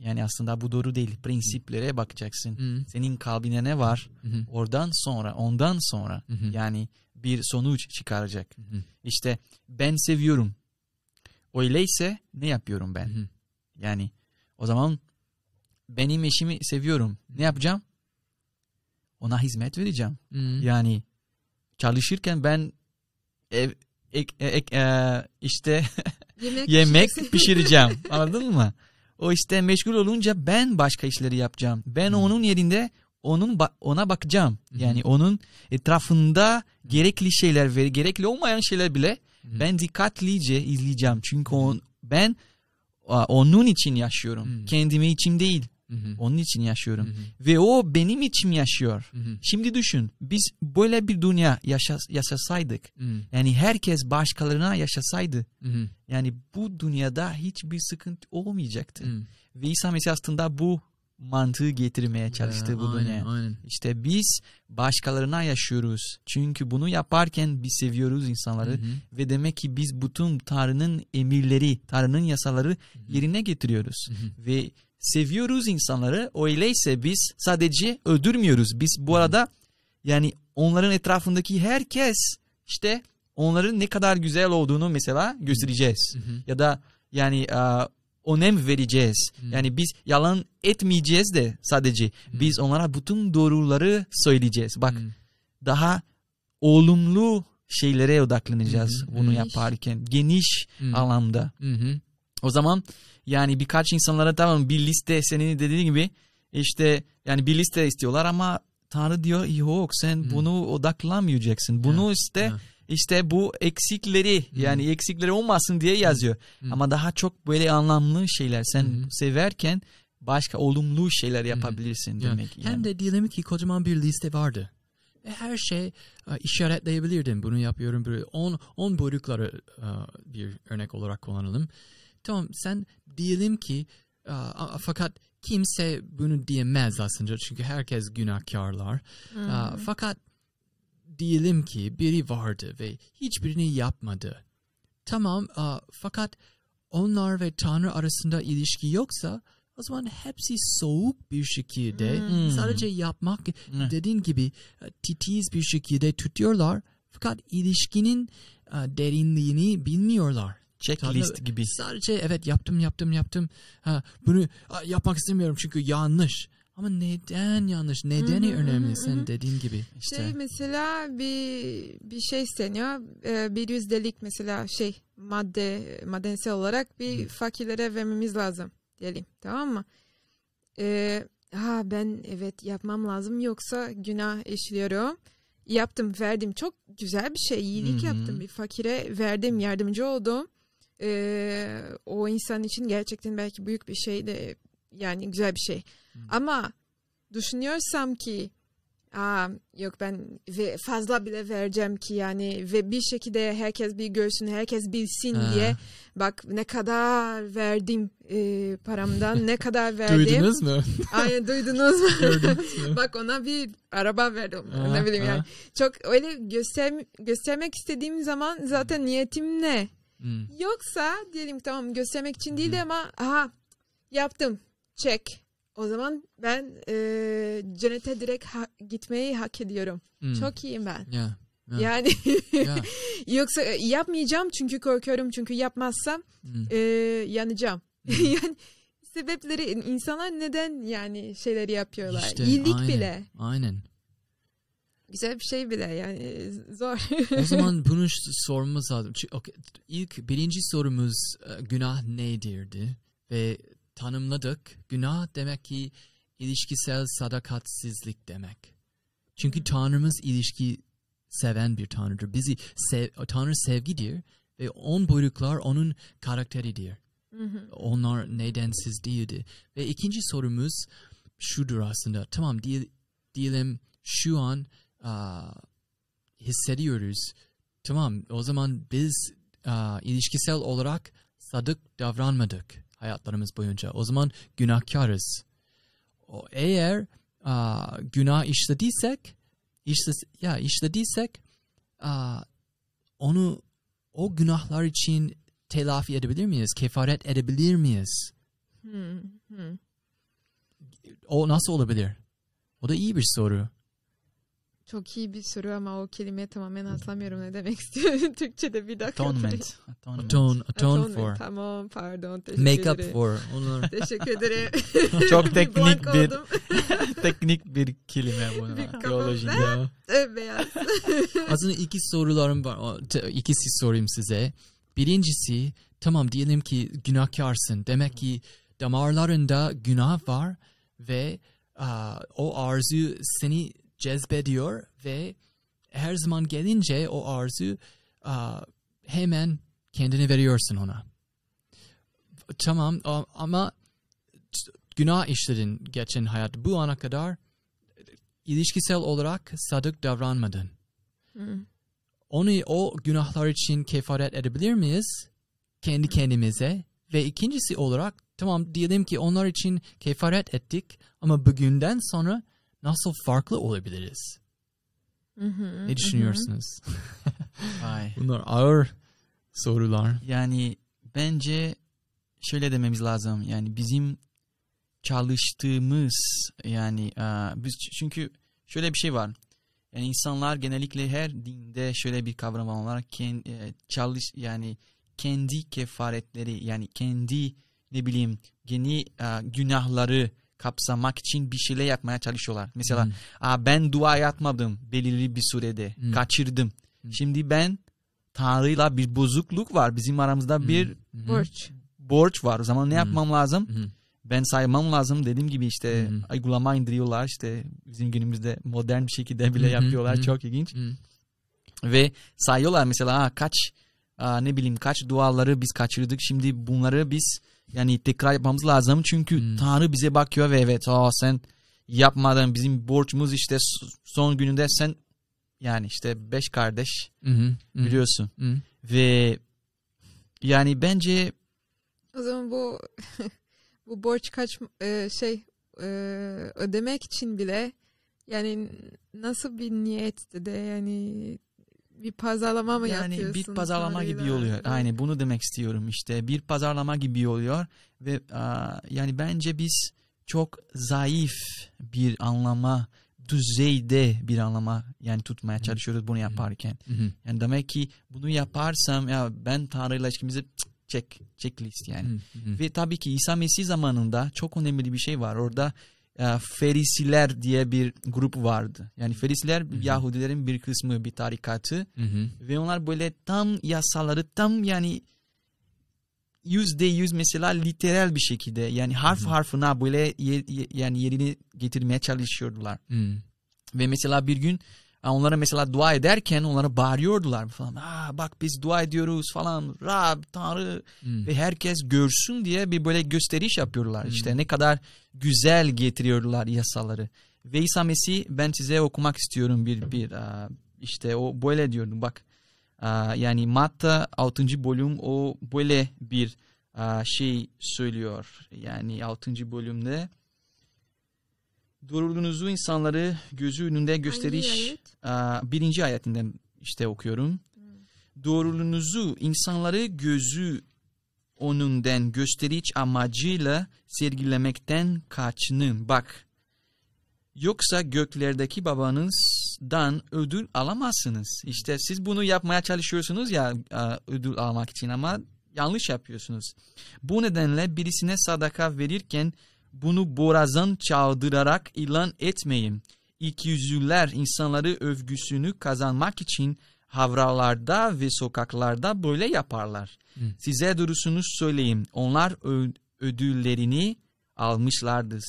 Yani aslında bu doğru değil. Prensiplere bakacaksın. Hmm. Senin kalbine ne var? Hı hı. Oradan sonra, ondan sonra Hı hı. yani bir sonuç çıkaracak. Hı hı. İşte ben seviyorum. Öyleyse ne yapıyorum ben? Hı hı. Yani o zaman benim eşimi seviyorum. Ne yapacağım? Ona hizmet vereceğim. Hmm. Yani çalışırken ben ev, ek- ek- e, işte (laughs) Yemek, yemek pişireceğim. Anladın mı? O işte meşgul olunca ben başka işleri yapacağım. Ben Hmm. onun yerinde onun ona bakacağım. Hı. Yani onun etrafında gerekli şeyler ve gerekli olmayan şeyler bile Hı. ben dikkatlice izleyeceğim. Çünkü on, ben onun için yaşıyorum. Kendimi için değil. Hı hı. Onun için yaşıyorum. Hı hı. Ve o benim için yaşıyor. Hı hı. Şimdi düşün. Biz böyle bir dünya yaşas yaşasaydık. Hı Yani herkes başkalarına yaşasaydı. hı. Yani bu dünyada hiçbir sıkıntı olmayacaktı. Hı. Ve İsa Mesih aslında bu mantığı getirmeye çalıştı Ya, bu aynen, dünyaya. Aynen. İşte biz başkalarına yaşıyoruz. Çünkü bunu yaparken biz seviyoruz insanları. Hı hı. Ve demek ki biz bütün Tanrı'nın emirleri, Tanrı'nın yasaları yerine getiriyoruz. Hı hı. Ve seviyoruz insanları. Öyleyse biz sadece öldürmüyoruz. Biz bu arada yani onların etrafındaki herkes işte onların ne kadar güzel olduğunu mesela göstereceğiz. Hı hı. Ya da yani e, önem vereceğiz. Hı. Yani biz yalan etmeyeceğiz de sadece. Biz onlara bütün doğruları söyleyeceğiz. Bak Hı. daha olumlu şeylere odaklanacağız Hı hı. bunu Hı. yaparken. Geniş Hı. alanda. Hı hı. O zaman yani birkaç insanlara tamam bir liste senin dediğin gibi işte yani bir liste istiyorlar ama Tanrı diyor yok sen Hı. bunu odaklanmayacaksın. Bunu işte Ya. işte bu eksikleri yani eksikleri olmasın diye yazıyor. Hı. Ama daha çok böyle anlamlı şeyler sen hı. severken başka olumlu şeyler yapabilirsin Ya, demek. Hem yani. de diyelim ki kocaman bir liste vardı. Ve her şey e, işaretleyebilirdim. Bunu yapıyorum. Böyle 10 10 buyrukları e, bir örnek olarak kullanalım. Tamam sen diyelim ki a- fakat kimse bunu diyemez aslında çünkü herkes günahkarlar. Hmm. E, fakat diyelim ki biri vardı ve hiçbirini yapmadı. Tamam e, fakat onlar ve Tanrı arasında ilişki yoksa o zaman hepsi soğuk bir şekilde Hmm. sadece yapmak Hı. dediğin gibi titiz bir şekilde tutuyorlar fakat ilişkinin derinliğini bilmiyorlar. Checklist Tanrı- gibi. Sadece evet yaptım yaptım yaptım. Ha bunu yapmak istemiyorum çünkü yanlış. Ama neden yanlış? Nedeni Hı hı, önemli hı sen dediğin gibi. Şey İşte mesela bir bir şey isteniyor. Ee, bir yüzdelik mesela şey madde maddensel olarak bir Hı. fakirlere vermemiz lazım diyelim. Tamam mı? Ee, ha ben evet yapmam lazım yoksa günah işliyorum. Yaptım verdim çok güzel bir şey iyilik Hı hı. yaptım bir fakire verdim yardımcı oldum. Ee, o insan için gerçekten belki büyük bir şey de yani güzel bir şey. Hı. Ama düşünüyorsam ki Aa, yok ben ve fazla bile vereceğim ki yani ve bir şekilde herkes bir görsün herkes bilsin Ha. diye bak ne kadar verdim e, paramdan ne kadar (laughs) verdim Duydunuz mu? (laughs) Aynen duydunuz mu (laughs) bak ona bir araba verdim Ha, ne bileyim ha. yani çok öyle göster göstermek istediğim zaman zaten niyetim ne Hmm. yoksa diyelim tamam göstermek için değil de ama aha yaptım check o zaman ben e, cennete direkt ha- gitmeyi hak ediyorum. Hmm. Çok iyiyim ben. Ya. Ya. Yani ya. (laughs) yoksa e, yapmayacağım çünkü korkuyorum çünkü yapmazsam Hmm. e, yanacağım. Hmm. (laughs) yani sebepleri insanlar neden yani şeyleri yapıyorlar? İşte, İyilik aynen. bile. Aynen. Güzel bir şey bile yani zor. O zaman (laughs) bunu sormamız lazım. Çünkü- okey, İlk birinci sorumuz e, günah nedirdi ve tanımladık. Günah demek ki ilişkisel sadakatsizlik demek. Çünkü Tanrımız ilişki seven bir Tanrıdır. Bizi sev, Tanrı sevgidir ve on buyruklar onun karakteridir. Hı hı. Onlar nedensiz değildi. Ve ikinci sorumuz şudur aslında. Tamam diye- diyelim şu an aa, hissediyoruz. Tamam o zaman biz aa, ilişkisel olarak sadık davranmadık hayatlarımız boyunca. O zaman günahkarız. O, eğer aa, günah işlediysek işle, ya işlediysek aa, onu o günahlar için telafi edebilir miyiz? Kefaret edebilir miyiz? Hı hı. O nasıl olabilir? O da iyi bir soru. Çok iyi bir soru ama o kelimeyi tamamen hatırlamıyorum ne demek istiyor. (laughs) Türkçe'de bir dakika. atonement. Atonement. Atone, atone Atonement. for. Tamam pardon teşekkür Make up ederim. for. Onlar. Teşekkür ederim. (laughs) Çok (laughs) Bir teknik bir oldum. teknik bir kelime bu. Bir. Evet, beyaz. Aslında iki sorularım var. İkisi sorayım size. Birincisi tamam diyelim ki günahkarsın. Demek ki damarlarında günah var ve aa, o arzu seni cezbediyor ve her zaman gelince o arzu aa, hemen kendini veriyorsun ona. Tamam a- ama günah işledin geçen hayat. Bu ana kadar ilişkisel olarak sadık davranmadın Hı. onu o günahlar için kefaret edebilir miyiz? Kendi kendimize. Ve ikincisi olarak tamam diyelim ki onlar için kefaret ettik ama bugünden sonra nasıl farklı olabiliriz? Ne düşünüyorsunuz? (laughs) Vay. Bunlar ağır sorular. Yani bence şöyle dememiz lazım. Yani bizim çalıştığımız yani e, biz çünkü şöyle bir şey var. Yani insanlar genellikle her dinde şöyle bir kavram var. Ken, e, çalış yani kendi kefaretleri yani kendi ne bileyim yeni e, günahları kapsamak için bir şeyler yapmaya çalışıyorlar. Mesela Hmm. Aa, ben dua yapmadım belirli bir sürede. Hmm. Kaçırdım. Hmm. Şimdi ben Tanrı'yla bir bozukluk var. Bizim aramızda bir Hı hı. Borç. borç var. O zaman ne Hmm. yapmam lazım? Hı hı. Ben saymam lazım. Dediğim gibi işte Hmm. uygulama indiriyorlar. İşte bizim günümüzde modern bir şekilde bile hı, yapıyorlar. hı. Çok ilginç. Hı. Ve sayıyorlar mesela ha, kaç aa, ne bileyim kaç duaları biz kaçırdık. Şimdi bunları biz yani tekrar yapmamız lazım. Çünkü Hmm. Tanrı bize bakıyor ve evet aa, sen yapmadın. Bizim borcumuz işte son gününde sen yani işte beş kardeş Hı biliyorsun. Hı. Ve yani bence O zaman bu (laughs) bu borç kaç e, şey e, ödemek için bile yani nasıl bir niyet de yani bir pazarlama mı yani yapıyorsun? bir pazarlama gibi oluyor. Evet. Aynen bunu demek istiyorum işte. Bir pazarlama gibi oluyor ve aa, yani bence biz çok zayıf bir anlama düzeyde bir anlama yani tutmaya çalışıyoruz bunu yaparken. Hı hı. Yani demek ki bunu yaparsam ya ben Tanrı'yla ilişkimizi cık, check checklist yani. Hı, hı. Ve tabii ki İsa Mesih zamanında çok önemli bir şey var. Orada Ferisiler diye bir grup vardı. Yani Ferisiler hı. Yahudilerin bir kısmı, bir tarikatı. Hı hı. Ve onlar böyle tam yasaları tam yani yüzde yüz mesela literal bir şekilde yani harf Hı hı. harfına böyle ye- yani yerini getirmeye çalışıyordular. Hı. Ve mesela bir gün onlara mesela dua ederken onlara bağırıyordular falan. Aa bak biz dua ediyoruz falan. Rab, Tanrı Hı. ve herkes görsün diye bir böyle gösteriş yapıyorlar. Hmm. İşte ne kadar güzel getiriyorlar yasaları. Ve İsa Mesih ben size okumak istiyorum bir bir işte o böyle diyordu bak. Yani Matta 6. bölüm o böyle bir şey söylüyor. Yani 6. bölümde doğruluğunuzu insanları gözü önünde gösteriş Hangi ayet? aa, birinci ayetinden işte okuyorum. Doğruluğunuzu insanları gözü önünden gösteriş amacıyla sergilemekten kaçının. Bak yoksa göklerdeki babanızdan ödül alamazsınız. İşte siz bunu yapmaya çalışıyorsunuz ya ödül almak için ama yanlış yapıyorsunuz. Bu nedenle birisine sadaka verirken bunu borazan çaldırarak ilan etmeyin. İkiyüzlüler insanları övgüsünü kazanmak için havralarda ve sokaklarda böyle yaparlar. Hı. Size doğrusunu söyleyeyim. Onlar ödüllerini almışlardır.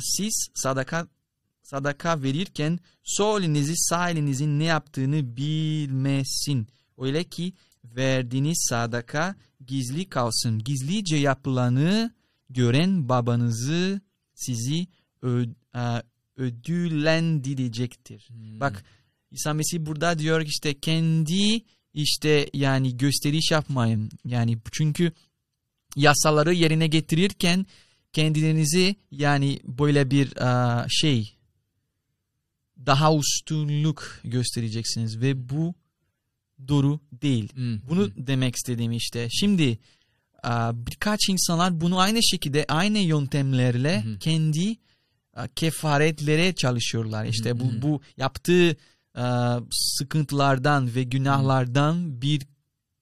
Siz sadaka sadaka verirken sol elinizi sağ elinizin ne yaptığını bilmesin. Öyle ki verdiğiniz sadaka gizli kalsın. Gizlice yapılanı gören babanızı sizi ö- a, ödüllendirecektir. Hı. Bak İsa Mesih burada diyor işte kendi işte yani gösteriş yapmayın. Yani çünkü yasaları yerine getirirken kendinizi yani böyle bir aa, şey daha üstünlük göstereceksiniz ve bu doğru değil. Hı. Bunu Hı. demek istediğim işte. Şimdi birkaç insanlar bunu aynı şekilde aynı yöntemlerle Hı hı. kendi aa, kefaretlere çalışıyorlar. İşte Hı hı. bu bu yaptığı aa, sıkıntılardan ve günahlardan bir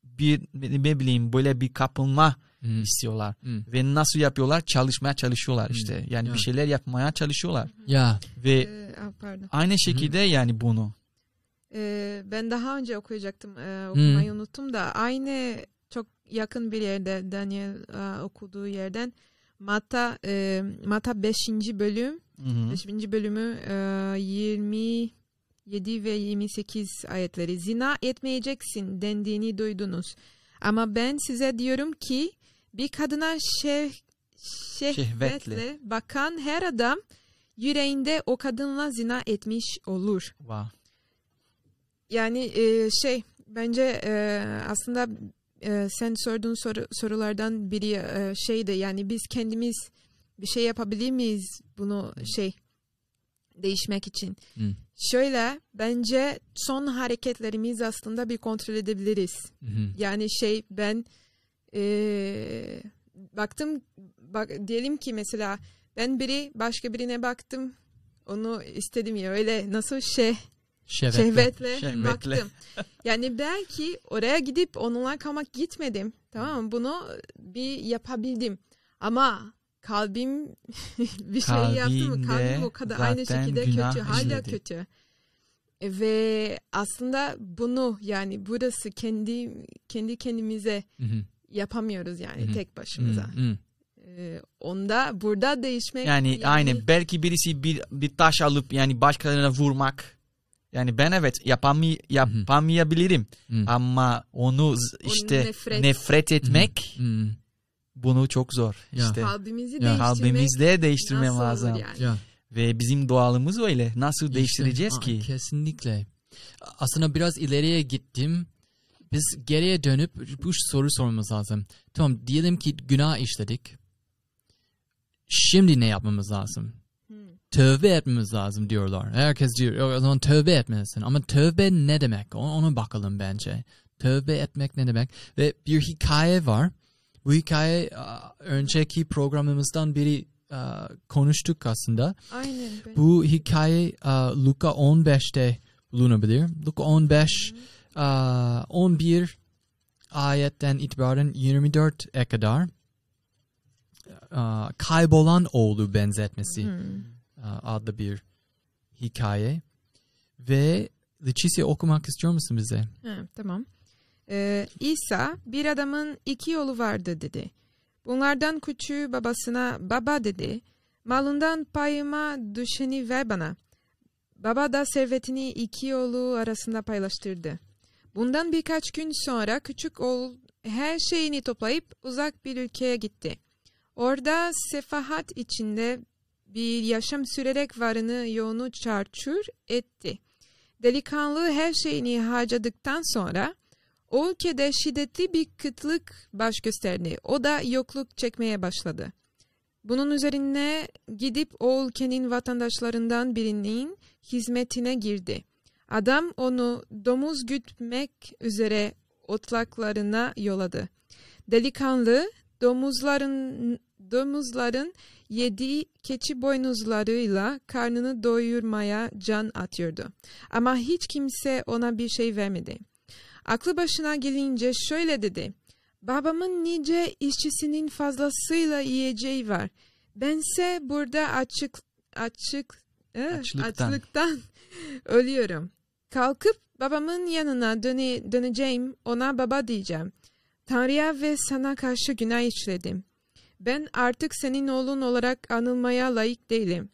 bir ne bileyim böyle bir kapılma Hı. istiyorlar. Hı. Ve nasıl yapıyorlar? Çalışmaya çalışıyorlar Hı. işte. Yani Ya. bir şeyler yapmaya çalışıyorlar. Ya. Ve Ee, pardon. aynı şekilde yani bunu. Ee, ben daha önce okuyacaktım. Ee, okumayı unuttum da aynı yakın bir yerde Daniel e, okuduğu yerden Matta e, Matta 5. bölüm Hı hı. 5. bölümü e, 27 ve 28 ayetleri. Zina etmeyeceksin dendiğini duydunuz. Ama ben size diyorum ki bir kadına şev, şehvetle, Şehvetle. bakan her adam yüreğinde o kadınla zina etmiş olur. Wow. Yani e, şey bence e, aslında e, sen sorduğun soru, sorulardan biri e, şeydi yani biz kendimiz bir şey yapabilir miyiz bunu şey değişmek için? Hı. Şöyle bence son hareketlerimiz aslında bir kontrol edebiliriz. Hı hı. Yani şey ben e, baktım bak diyelim ki mesela ben biri başka birine baktım onu istedim ya öyle nasıl şey Şehvetle. şehvetle, Şehvetle. baktım. Yani belki oraya gidip onunla kalmak gitmedim. Tamam mı? Bunu bir yapabildim. Ama kalbim (laughs) bir şey yaptı mı? Kalbim o kadar aynı şekilde kötü. Hala işledi. kötü. Ve aslında bunu yani burası kendi kendi kendimize Hı hı. yapamıyoruz yani Hı hı. tek başımıza. Hı hı. Ee, onda burada değişmek Yani, aynı belki birisi bir bir taş alıp yani başkalarına vurmak. Yani ben evet yapamay yapamayabilirim Hı. ama onu işte nefret- nefret, etmek Hı hı. bunu çok zor. Ya. İşte kalbimizi Ya, değiştirmek kalbimizde değiştirmem lazım. yani? Ya. Ve bizim doğalımız öyle. Nasıl İşte, değiştireceğiz aa, ki? Kesinlikle. Aslında biraz ileriye gittim. Biz geriye dönüp bu soru sormamız lazım. Tamam diyelim ki günah işledik. Şimdi ne yapmamız lazım? Tövbe etmemiz lazım diyorlar. Herkes diyor o zaman tövbe etmelisin. Ama tövbe ne demek? Ona, bakalım bence. Tövbe etmek ne demek? Ve bir hikaye var. Bu hikaye önceki programımızdan biri konuştuk aslında. Aynen. ben- Bu hikaye Luka 15'te bulunabilir. Luka 15 aa, 11 ayetten itibaren 24'e kadar kaybolan oğlu benzetmesi Hmm. Aa, adlı bir hikaye. Ve Leticia okumak istiyor musun bize? Ha, tamam. Ee, İsa bir adamın iki yolu vardı dedi. Bunlardan küçüğü babasına baba dedi. Malından payıma düşeni ver bana. Baba da servetini iki yolu arasında paylaştırdı. Bundan birkaç gün sonra küçük oğul her şeyini toplayıp uzak bir ülkeye gitti. Orada sefahat içinde bir yaşam sürerek varını yoğunu çarçur etti. Delikanlı her şeyini harcadıktan sonra o ülkede şiddetli bir kıtlık baş gösterdi. O da yokluk çekmeye başladı. Bunun üzerine gidip o ülkenin vatandaşlarından birinin hizmetine girdi. Adam onu domuz gütmek üzere otlaklarına yolladı. Delikanlı domuzların domuzların yediği keçi boynuzlarıyla karnını doyurmaya can atıyordu. Ama hiç kimse ona bir şey vermedi. Aklı başına gelince şöyle dedi. Babamın nice işçisinin fazlasıyla yiyeceği var. Bense burada açık açık Açlıktan. açlıktan (laughs) ölüyorum. Kalkıp babamın yanına döne, döneceğim. Ona baba diyeceğim. Tanrı'ya ve sana karşı günah işledim. Ben artık senin oğlun olarak anılmaya layık değilim.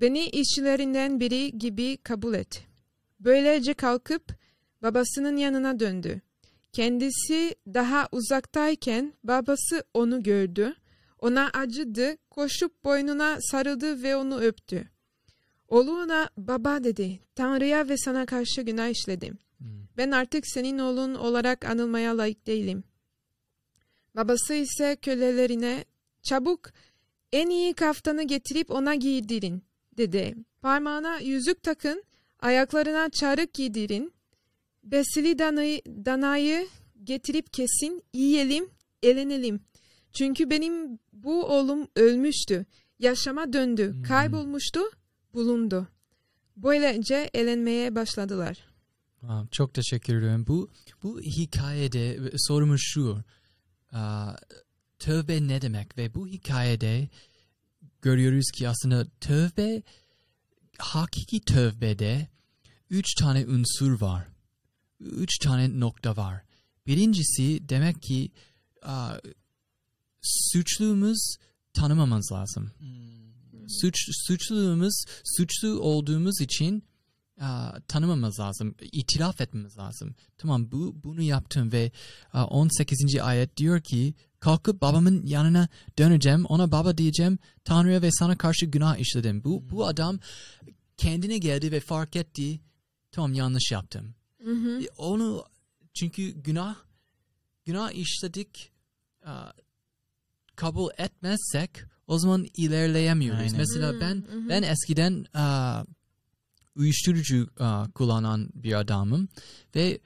Beni işçilerinden biri gibi kabul et. Böylece kalkıp babasının yanına döndü. Kendisi daha uzaktayken babası onu gördü. Ona acıdı, koşup boynuna sarıldı ve onu öptü. Oğlu ona baba dedi. Tanrı'ya ve sana karşı günah işledim. Ben artık senin oğlun olarak anılmaya layık değilim. Babası ise kölelerine çabuk en iyi kaftanı getirip ona giydirin dedi. Parmağına yüzük takın, ayaklarına çarık giydirin. Besili danayı, danayı getirip kesin, yiyelim, eğlenelim. Çünkü benim bu oğlum ölmüştü, yaşama döndü, Hmm. kaybolmuştu, bulundu. Böylece eğlenmeye başladılar. Çok teşekkür ederim. Bu bu hikayede sorumuz şu. Tövbe ne demek ve bu hikayede görüyoruz ki aslında tövbe hakiki tövbede üç tane unsur var. Üç tane nokta var. Birincisi demek ki aa, suçluğumuz tanımamız lazım. Suç, suçluluğumuz, suçlu olduğumuz için aa, tanımamız lazım, itiraf etmemiz lazım. Tamam bu bunu yaptım ve aa, 18. ayet diyor ki kalkıp babamın yanına döneceğim, ona baba diyeceğim, Tanrı'ya ve sana karşı günah işledim. Bu, bu adam kendine geldi ve fark etti, tamam yanlış yaptım. Hı hı. E, Onu çünkü günah günah işledik aa, kabul etmezsek o zaman ilerleyemiyoruz. Aynen. Mesela ben hı hı. ben eskiden aa, uyuşturucu kullanan bir adamım ve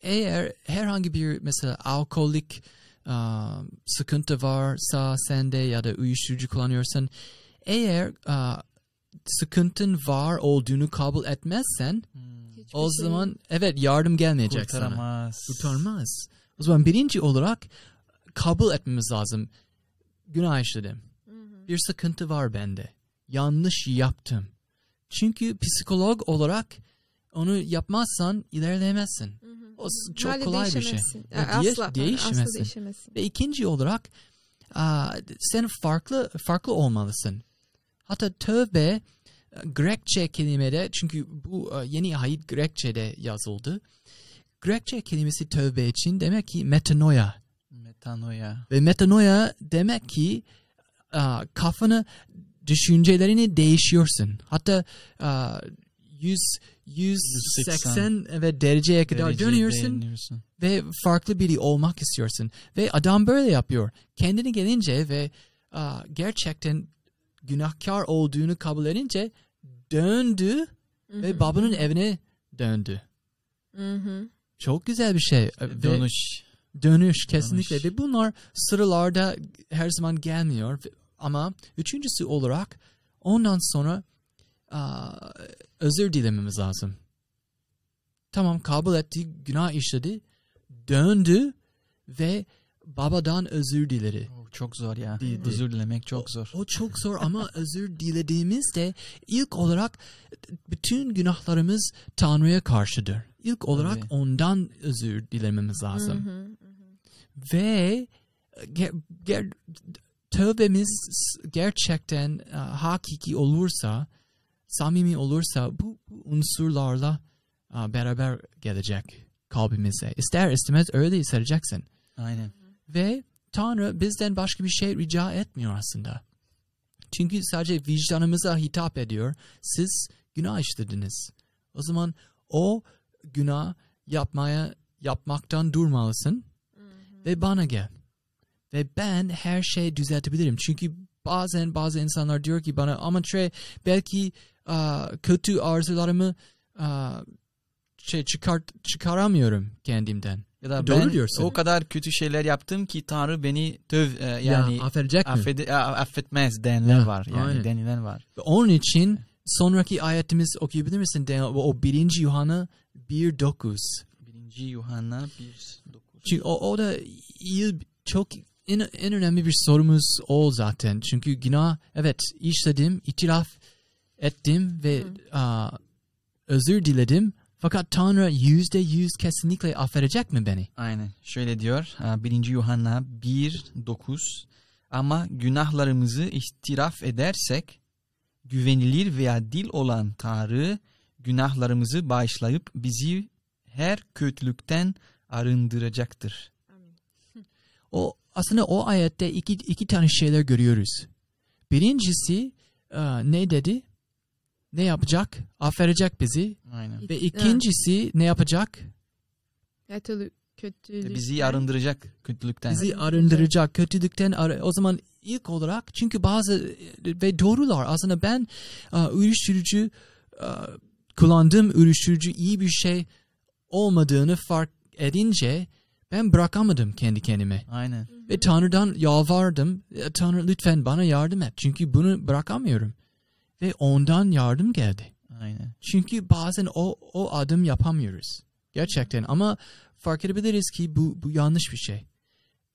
eğer herhangi bir mesela alkolik aa, sıkıntı varsa sende ya da uyuşturucu kullanıyorsan eğer aa, sıkıntın var olduğunu kabul etmezsen Hiçbir o şey- zaman evet yardım gelmeyecek sana. Kurtaramaz. Kurtarmaz. O zaman birinci olarak kabul etmemiz lazım. Günah işledim. Hı. Bir sıkıntı var bende. Yanlış yaptım. Çünkü psikolog olarak onu yapmazsan ilerleyemezsin. Hı hı. O çok Hali kolay bir şey. değişemezsin. Ya, Asla, değiş- asla değişemezsin. değişemezsin. Ve ikinci olarak sen farklı farklı olmalısın. Hatta tövbe Grekçe kelimede çünkü bu yeni ayet Grekçe'de yazıldı. Grekçe kelimesi tövbe için demek ki metanoia. Metanoya. Ve metanoia demek ki kafanı düşüncelerini değişiyorsun. Hatta 100 180 evet dereceye kadar Dereceye dönüyorsun ve farklı biri olmak istiyorsun. Ve adam böyle yapıyor. Kendine gelince ve aa, gerçekten günahkar olduğunu kabul edince döndü Hı ve babanın evine döndü. Hı hı. Çok güzel bir şey. Ve Dönüş. dönüş kesinlikle. Dönüş. Ve bunlar sıralarda her zaman gelmiyor. Ve- Ama üçüncüsü olarak ondan sonra aa, özür dilememiz lazım. Tamam kabul etti, günah işledi, döndü ve babadan özür dileri. Oh, çok zor ya. Dildi. Özür dilemek çok zor. O çok zor ama (laughs) özür dilediğimizde ilk olarak bütün günahlarımız Tanrı'ya karşıdır. İlk olarak Tabii. ondan özür dilememiz lazım. Hı hı. Ve ger, ger, tövbemiz gerçekten e, hakiki olursa, samimi olursa bu, bu unsurlarla beraber gelecek kalbimize. İster istemez öyle hissedeceksin. Aynen. Ve Tanrı bizden başka bir şey rica etmiyor aslında. Çünkü sadece vicdanımıza hitap ediyor. Siz günah işlediniz. O zaman o günah yapmaya yapmaktan durmalısın ve bana gel. Ve ben her şeyi düzeltebilirim. Çünkü bazen bazı insanlar diyor ki bana ama Trey belki kötü arzularımı şey çıkart çıkaramıyorum kendimden. Ya da Doğru ben diyorsun. o kadar kötü şeyler yaptım ki Tanrı beni töv e, yani ya, affedecek mi? affede, a- affetmez denenler Ya, var. Yani aynen. denilen var. Onun için sonraki ayetimiz okuyabilir misin? O birinci Yuhanna 1.9. Birinci Yuhanna 1.9. Çünkü o, o da iyi, çok en, en önemli bir sorumuz o zaten. Çünkü günah evet işledim, itiraf ettim ve aa, özür diledim. Fakat Tanrı yüzde yüz kesinlikle affedecek mi beni? Aynen. Şöyle diyor. e, Birinci Yuhanna 1.9 Ama günahlarımızı istiraf edersek güvenilir veya dil olan Tanrı günahlarımızı bağışlayıp bizi her kötülükten arındıracaktır. O aslında o ayette iki, iki tane şeyler görüyoruz. Birincisi ne dedi? Ne yapacak? Affedecek bizi. Aynen. Ve ikincisi ne yapacak? Kötülük, kötülük. Bizi arındıracak kötülükten. Bizi arındıracak, kötülükten ar- o zaman ilk olarak çünkü bazı ve doğrular aslında ben e, uyuşturucu e, kullandığım uyuşturucu iyi bir şey olmadığını fark edince ben bırakamadım kendi kendime. Aynen. Ve Tanrı'dan yalvardım. "E, Tanrı lütfen bana yardım et. Çünkü bunu bırakamıyorum. Ve ondan yardım geldi. Aynen. Çünkü bazen o, o adım yapamıyoruz. Gerçekten ama fark edebiliriz ki bu, bu yanlış bir şey.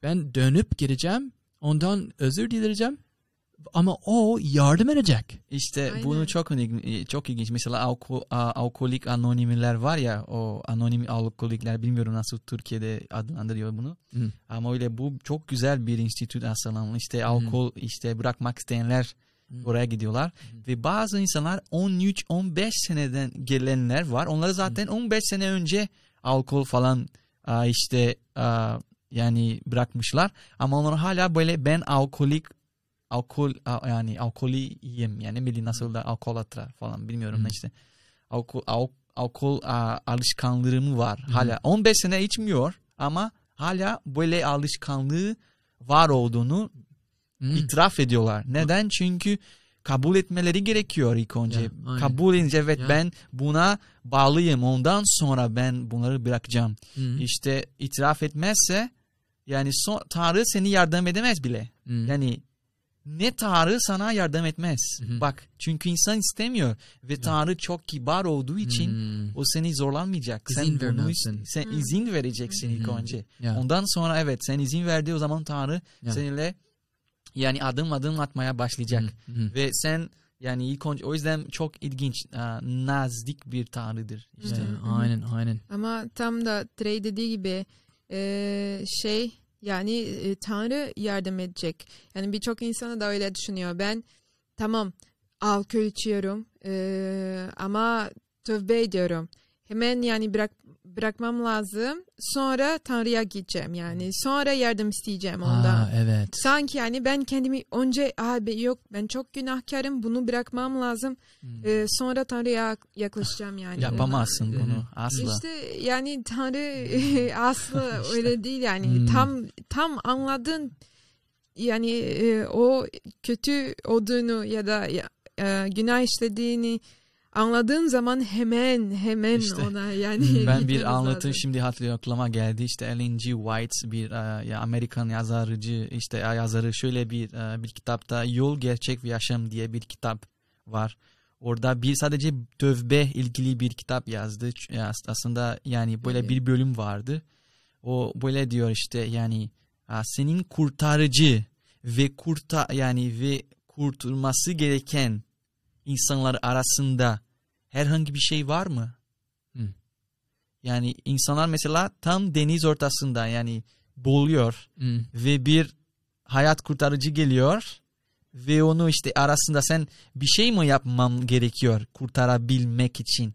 Ben dönüp gideceğim, ondan özür dileyeceğim ama o yardım edecek. İşte Aynen. bunu çok ilginç, çok ilginç. Mesela alko, alkolik anonimler var ya o anonim alkolikler bilmiyorum nasıl Türkiye'de adlandırıyor bunu. Hı. Ama öyle bu çok güzel bir enstitü aslında. İşte alkol işte bırakmak isteyenler Oraya gidiyorlar. Ve bazı insanlar 13-15 seneden gelenler var. Onları zaten 15 sene önce alkol falan işte yani bırakmışlar. Ama onlar hala böyle ben alkolik alkol yani alkoliyim yani bilin nasıl da alkolatra falan bilmiyorum ne işte alkol al- alkol a, alışkanlığım var Hı. hala 15 sene içmiyor ama hala böyle alışkanlığı var olduğunu Hmm. itiraf ediyorlar. Neden? Çünkü kabul etmeleri gerekiyor ilk önce. Ya, aynen. kabul edince evet Ya. ben buna bağlıyım. Ondan sonra ben bunları bırakacağım. Hmm. İşte itiraf etmezse yani son, Tanrı seni yardım edemez bile. Hmm. Yani ne Tanrı sana yardım etmez. Hı. Bak çünkü insan istemiyor ve Tanrı çok kibar olduğu için Hmm. o seni zorlanmayacak. İzin sen bunu vermezsin. sen Hı. izin vereceksin ilk Hı. önce. Ya, Ondan sonra evet sen izin verdiği o zaman Tanrı ya. seninle yani adım adım atmaya başlayacak. Hmm. Hmm. Ve sen yani ilk önce o yüzden çok ilginç e, nazik bir tanrıdır. işte. Ya, Hı. aynen aynen. Ama tam da Trey dediği gibi e, şey yani e, Tanrı yardım edecek. Yani birçok insana da öyle düşünüyor. Ben tamam alkol içiyorum e, ama tövbe ediyorum. Hemen yani bırak bırakmam lazım. Sonra Tanrı'ya gideceğim yani. Sonra yardım isteyeceğim ondan. Aa, evet. Sanki yani ben kendimi önce abi yok ben çok günahkarım bunu bırakmam lazım. Hmm. E, sonra Tanrı'ya yaklaşacağım yani. Yapamazsın bunu asla. İşte yani Tanrı (laughs) aslı (laughs) öyle değil yani Hmm. tam tam anladın yani e, o kötü olduğunu ya da e, günah işlediğini anladığın zaman hemen hemen İşte. ona yani. (laughs) Ben (laughs) bir anlatı şimdi hatırlıyorum geldi. İşte Ellen G. White bir e, ya Amerikan yazarıcı işte e, yazarı şöyle bir e, bir kitapta Yol Gerçek ve Yaşam diye bir kitap var. Orada bir sadece tövbe ilgili bir kitap yazdı. Aslında yani böyle Evet. bir bölüm vardı. o böyle diyor işte yani senin kurtarıcı ve kurta yani ve kurtulması gereken insanlar arasında herhangi bir şey var mı? Hı. Yani insanlar mesela tam deniz ortasında yani boğuluyor Hmm. ve bir hayat kurtarıcı geliyor ve onu işte arasında sen bir şey mi yapmam gerekiyor kurtarabilmek için?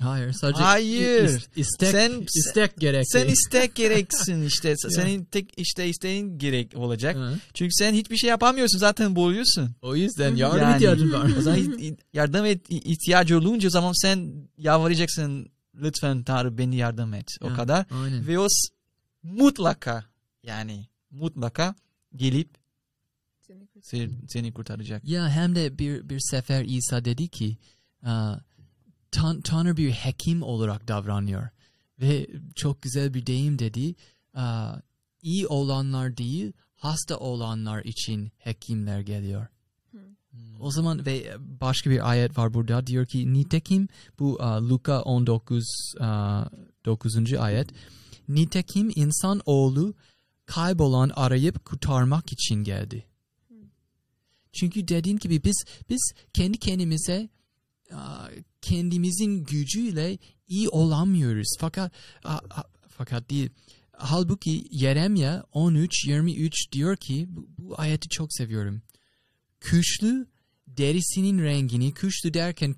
Hayır sadece Hayır. is- istek, Sen- istek gerekli. Sen istek gereksin işte. (laughs) Senin tek işte isteğin gerek olacak. Hı. Çünkü sen hiçbir şey yapamıyorsun zaten boğuluyorsun. O yüzden yardım Yani- ihtiyacın var. O zaman (laughs) yardım et, ihtiyacı olunca zaman sen yalvaracaksın lütfen Tanrı beni yardım et. O Ya. kadar. Aynen. Ve o mutlaka yani mutlaka gelip seni, seni kurtaracak. Ya hem de bir bir sefer İsa dedi ki aa, Tan Tanrı bir hekim olarak davranıyor. Ve çok güzel bir deyim dedi. iyi olanlar değil hasta olanlar için hekimler geliyor. O zaman ve başka bir ayet var burada diyor ki nitekim bu aa, Luka 19 aa, 9. ayet nitekim insan oğlu kaybolan arayıp kurtarmak için geldi. Çünkü dediğin gibi biz biz kendi kendimize kendimizin gücüyle iyi olamıyoruz. Fakat fakat değil. Halbuki Yeremya 13 23 diyor ki bu, ayeti çok seviyorum. Kuşlu derisinin rengini kuşlu derken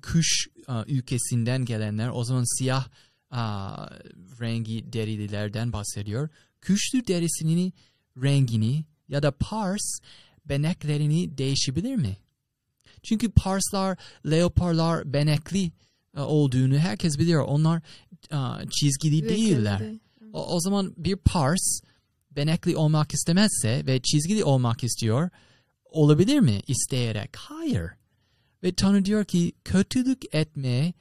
aa, ülkesinden gelenler o zaman siyah rengi derililerden bahsediyor. Kuşlu derisinin rengini ya da pars beneklerini değişebilir mi? Çünkü parslar, leoparlar benekli e, olduğunu herkes biliyor. Onlar e, çizgili değiller. O, o zaman bir pars benekli olmak istemezse ve çizgili olmak istiyor olabilir mi isteyerek? Hayır. Ve Tanrı diyor ki kötülük etmeye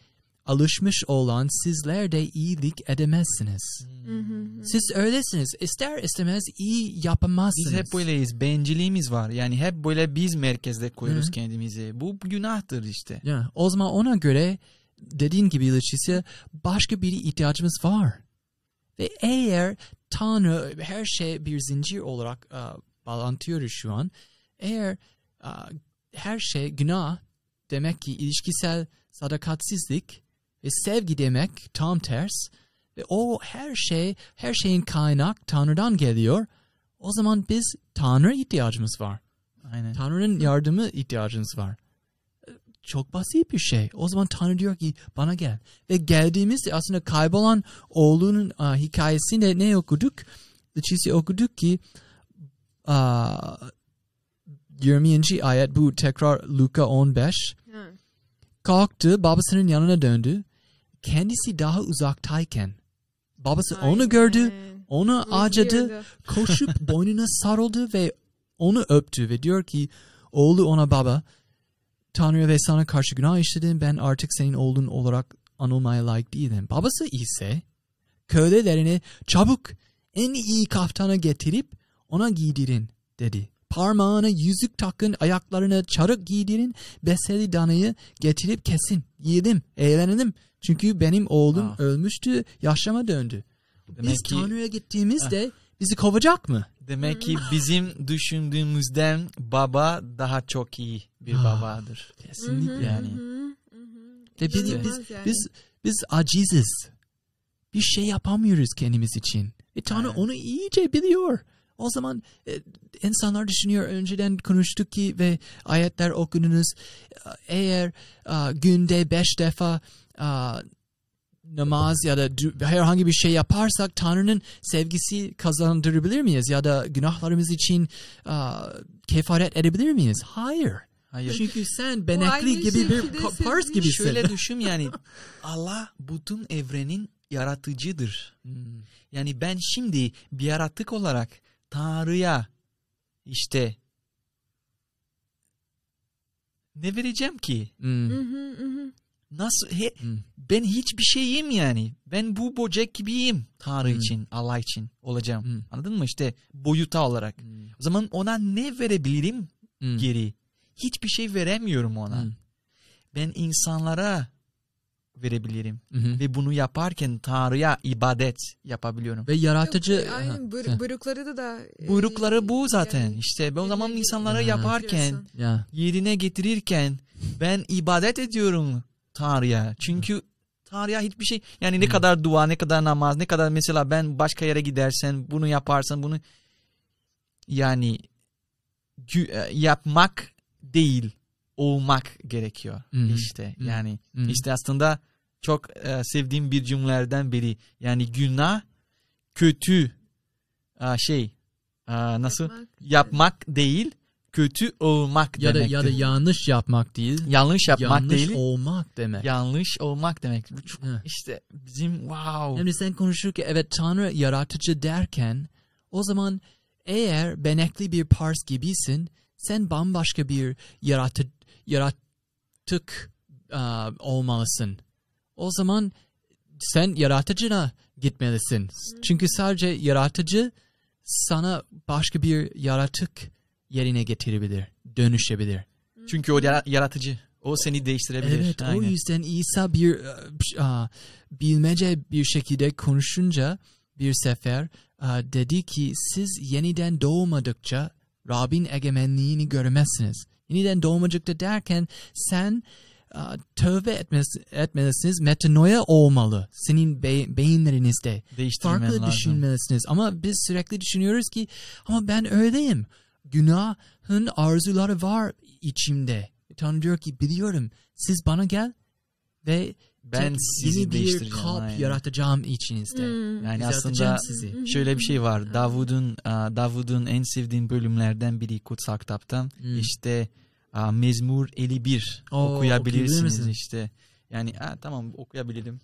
alışmış olan sizler de iyilik edemezsiniz. Siz öylesiniz. İster istemez iyi yapamazsınız. Biz hep böyleyiz. Bencilliğimiz var. Yani hep böyle biz merkezde koyuyoruz kendimizi. Bu günahtır işte. Ya, o zaman ona göre dediğin gibi Leticia başka bir ihtiyacımız var. Ve eğer Tanrı her şey bir zincir olarak uh, bağlantıyoruz şu an. Eğer uh, her şey günah demek ki ilişkisel sadakatsizlik ve sevgi demek tam ters ve o her şey her şeyin kaynak Tanrı'dan geliyor. O zaman biz Tanrı ihtiyacımız var. Aynen. Tanrı'nın yardımı ihtiyacınız var. Çok basit bir şey. O zaman Tanrı diyor ki bana gel. Ve geldiğimizde aslında kaybolan oğlunun uh, hikayesinde ne okuduk? Leticia okuduk ki uh, 20. ayet bu tekrar Luka 15. Kalktı babasının yanına döndü. Kendisi daha uzaktayken babası onu gördü, onu acıdı, (laughs) koşup boynuna sarıldı ve onu öptü ve diyor ki oğlu ona baba Tanrı ve sana karşı günah işledim ben artık senin oğlun olarak anılmaya layık değilim. Babası ise kölelerine çabuk en iyi kaftanı getirip ona giydirin dedi. Parmağına yüzük takın, ayaklarına çarık giydirin, beseli danayı getirip kesin. Yiyelim, eğlenelim. Çünkü benim oğlum Ah. ölmüştü, yaşama döndü. Demek Biz ki Tanrı'ya gittiğimizde bizi kovacak mı? demek ki bizim düşündüğümüzden baba daha çok iyi bir Ah. babadır. Kesinlikle. Yani. Ve biz, İşte. biz, biz, biz aciziz. Bir şey yapamıyoruz kendimiz için. Ve Tanrı onu iyice biliyor. O zaman e, insanlar düşünüyor önceden konuştuk ki ve ayetler okudunuz. Eğer e, günde beş defa e, namaz ya da herhangi bir şey yaparsak Tanrı'nın sevgisi kazandırabilir miyiz? Ya da günahlarımız için e, kefaret edebilir miyiz? Hayır. Hayır. Çünkü sen benekli gibi bir pars gibisin. Şöyle düşün yani (laughs) Allah bütün evrenin yaratıcıdır. Hmm. Yani ben şimdi bir yaratık olarak Tanrı'ya işte ne vereceğim ki? Hmm. Nasıl? He, Hmm. ben hiçbir şeyim yani. Ben bu böcek gibiyim Tanrı Hmm. için, Allah için olacağım. Hmm. Anladın mı? İşte boyuta olarak. O zaman ona ne verebilirim Hmm. geri? Hiçbir şey veremiyorum ona. Hmm. Ben insanlara verebilirim. Hı hı. Ve bunu yaparken Tanrı'ya ibadet yapabiliyorum. Ve yaratıcı Yok, aynen ha. buyrukları da da e, Buyrukları bu zaten. yani işte o zaman insanlara Ya. yaparken ya yerine getirirken ben ibadet ediyorum Tanrı'ya. Çünkü Tanrı'ya hiçbir şey yani ne Hı. kadar dua ne kadar namaz ne kadar mesela ben başka yere gidersen bunu yaparsan bunu yani gü- e, yapmak değil olmak gerekiyor Hı hı. işte Hı. yani Hı. işte aslında çok e, sevdiğim bir cümlelerden biri yani günah kötü e, şey e, nasıl Yapmak. yapmak değil kötü olmak ya da demektir. ya da yanlış yapmak değil. yanlış yapmak yanlış değil olmak demek. yanlış olmak demek. Bu çok Hı. işte bizim wow. Şimdi sen konuşurken evet Tanrı yaratıcı derken o zaman eğer benekli bir pars gibisin sen bambaşka bir yaratı, yaratık aa, olmalısın. O zaman sen yaratıcına gitmelisin. Çünkü sadece yaratıcı sana başka bir yaratık yerine getirebilir, dönüşebilir. Çünkü o yara- yaratıcı. O seni değiştirebilir. Evet o Aynen. yüzden İsa bir a, bilmece bir şekilde konuşunca bir sefer a, dedi ki siz yeniden doğmadıkça Rabbin egemenliğini görmezsiniz. Yeniden doğmadıkça derken sen tövbe etmesi, etmelisiniz, metanoia olmalı senin be- beyinlerinizde. Farklı lazım. düşünmelisiniz ama biz sürekli düşünüyoruz ki ama ben öyleyim. Günahın arzuları var içimde. Tanrı diyor ki biliyorum siz bana gel ve Ben sizi yeni bir değiştireceğim. kalp aynen. yaratacağım içinizde. Hmm. Yani aslında sizi. şöyle bir şey var. Davud'un Davud'un en sevdiğim bölümlerden biri kutsal kitaptan. Hmm. İşte Mezmur 51 Oo, okuyabilir okuyabilirsiniz işte. Yani a, tamam okuyabilirim.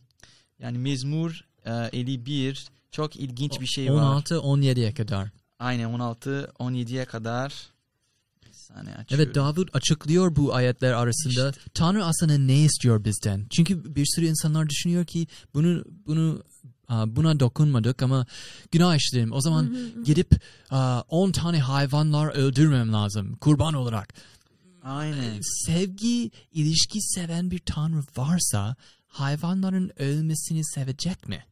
Yani Mezmur a, 51 çok ilginç bir şey var. 16-17'ye kadar. Aynen 16 17'ye kadar. Evet Davud açıklıyor bu ayetler arasında. Tanrı aslında ne istiyor bizden? Çünkü bir sürü insanlar düşünüyor ki bunu bunu buna dokunmadık ama günah işledim. O zaman gidip aa, 10 tane hayvanlar öldürmem lazım kurban olarak. Aynen. Sevgi, ilişki seven bir tanrı varsa hayvanların ölmesini sevecek mi?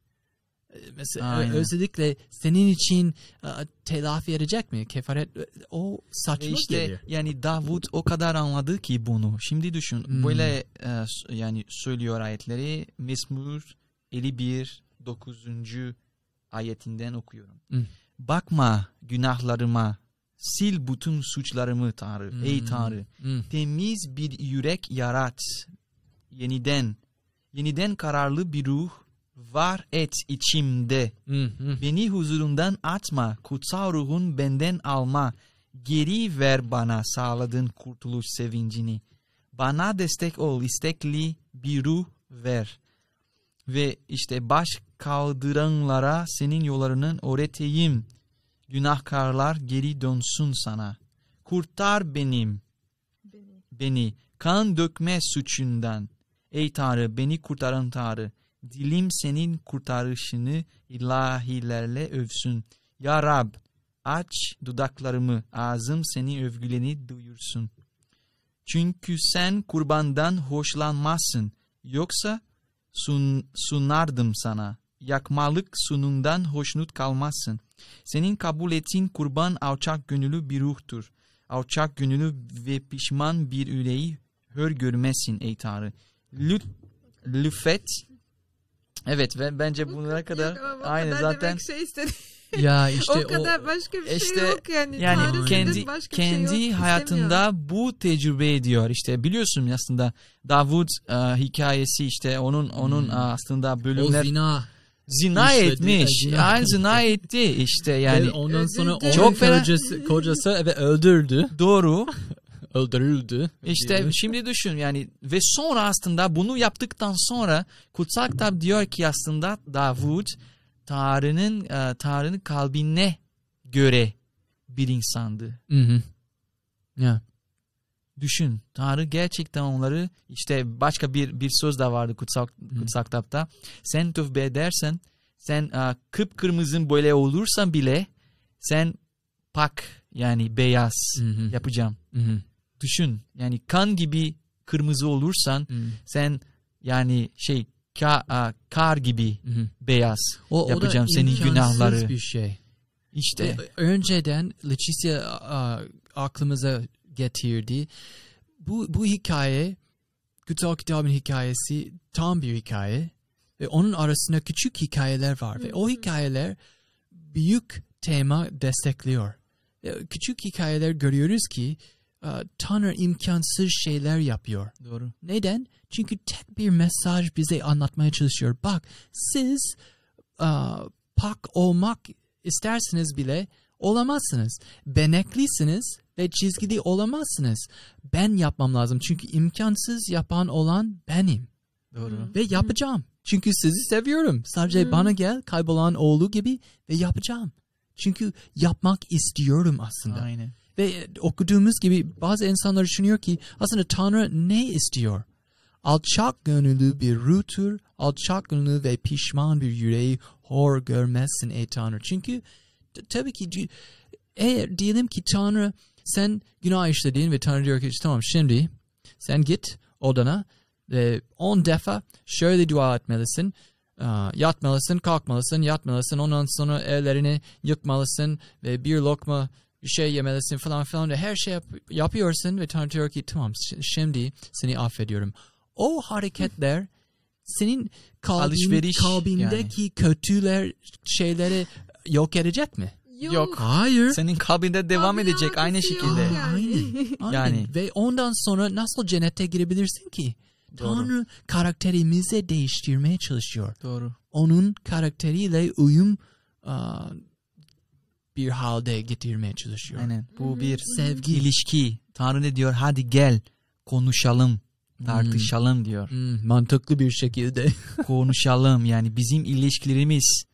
Ee, Mesela Aynen. özellikle senin için e, telafi edecek mi? Kefaret o saçma işte geliyor. yani Davud o kadar anladı ki bunu. Şimdi düşün Hmm. böyle e, yani söylüyor ayetleri. Mezmur 51 9. ayetinden okuyorum. Hmm. Bakma günahlarıma, sil bütün suçlarımı Tanrı. Ey Hmm. Tanrı, Hmm. temiz bir yürek yarat. Yeniden, yeniden kararlı bir ruh var et içimde. Hmm, hmm. Beni huzurundan atma, kutsal ruhun benden alma. Geri ver bana sağladığın kurtuluş sevincini. Bana destek ol, istekli bir ruh ver. Ve işte baş kaldıranlara senin yollarını öğreteyim. Günahkarlar geri dönsün sana. Kurtar benim, Beni. kan dökme suçundan. Ey Tanrı beni kurtaran Tanrı. Dilim senin kurtarışını ilahilerle övsün. Ya Rab aç dudaklarımı ağzım seni övgüleni duyursun. Çünkü sen kurbandan hoşlanmazsın. Yoksa sun, sunardım sana. Yakmalık sunundan hoşnut kalmazsın. Senin kabul ettiğin kurban alçak gönüllü bir ruhtur. Alçak gönüllü ve pişman bir yüreği hör görmezsin ey Tanrı. Lüt, lüfet. Evet ve bence bunlara kadar Yok aynı kadar zaten demek şey istedi. Ya (laughs) işte o kadar başka bir işte şey yok yani. yani Tanrı kendi başka şey kendi yok, hayatında bu tecrübe ediyor. İşte biliyorsun aslında Davud e, hikayesi işte onun onun Hmm. e, aslında o bölümler zina. Zina etmiş. zina Yani zina etti işte yani Ve ondan sonra Öldürdü. onun Çok kocası, kocası evet öldürdü. doğru. (laughs) Öldürüldü. İşte şimdi düşün yani ve sonra aslında bunu yaptıktan sonra kutsal kitap diyor ki aslında Davud Tanrı'nın e, Tanrı'nın kalbine göre bir insandı. Hı hı. Ya. Düşün Tanrı gerçekten onları işte başka bir bir söz de vardı kutsal, kutsal kitapta. Sen tövbe edersen sen e, kıpkırmızı böyle olursan bile sen pak yani beyaz hı. yapacağım. Hı. Düşün yani kan gibi kırmızı olursan Hı. sen yani şey ka, a, kar gibi hı. beyaz. O, Yapacağım o senin günahları. bir şey. İşte Ve önceden Leticia a, aklımıza getirdi. Bu, bu hikaye Kutsal Kitabın hikayesi tam bir hikaye. Ve onun arasında küçük hikayeler var. Ve o hikayeler büyük tema destekliyor. Küçük hikayeler görüyoruz ki a, Tanrı imkansız şeyler yapıyor. doğru. Neden? Çünkü tek bir mesaj bize anlatmaya çalışıyor. Bak siz aa, pak olmak isterseniz bile olamazsınız. Beneklisiniz ve çizgili olamazsınız. Ben yapmam lazım. Çünkü imkansız yapan olan benim. Doğru. Ve yapacağım. Çünkü sizi seviyorum. Sadece Hmm. bana gel kaybolan oğlu gibi ve yapacağım. Çünkü yapmak istiyorum aslında. Aynen. Ve okuduğumuz gibi bazı insanlar düşünüyor ki aslında Tanrı ne istiyor? Alçak gönüllü bir ruhtur, alçak gönüllü ve pişman bir yüreği hor görmezsin ey Tanrı. Çünkü tabii ki eğer diyelim ki Tanrı sen günah işledin ve Tanrı diyor ki tamam şimdi sen git odana ve on defa şöyle dua etmelisin. Yatmalısın, kalkmalısın, yatmalısın. Ondan sonra ellerini yıkmalısın ve bir lokma şey yemelisin falan filan ve her şey yap- yapıyorsun ve Tanrı diyor ki tamam şimdi seni affediyorum. O hareketler senin kalbin, Alışveriş kalbindeki kötüler şeyleri yok edecek mi? Yok. Hayır. Senin kalbinde devam Abi edecek aynı yok şekilde. yani. Aynen. Aynen. Yani. Ve ondan sonra nasıl cennete girebilirsin ki? Doğru. Tanrı karakterimizi değiştirmeye çalışıyor. Doğru. Onun karakteriyle uyum aa, bir halde getirmeye çalışıyor. Aynen. Bu bir Sevgi. ilişki. Tanrı ne diyor? Hadi gel konuşalım, tartışalım diyor. Hmm, mantıklı bir şekilde. (laughs) konuşalım yani bizim ilişkilerimiz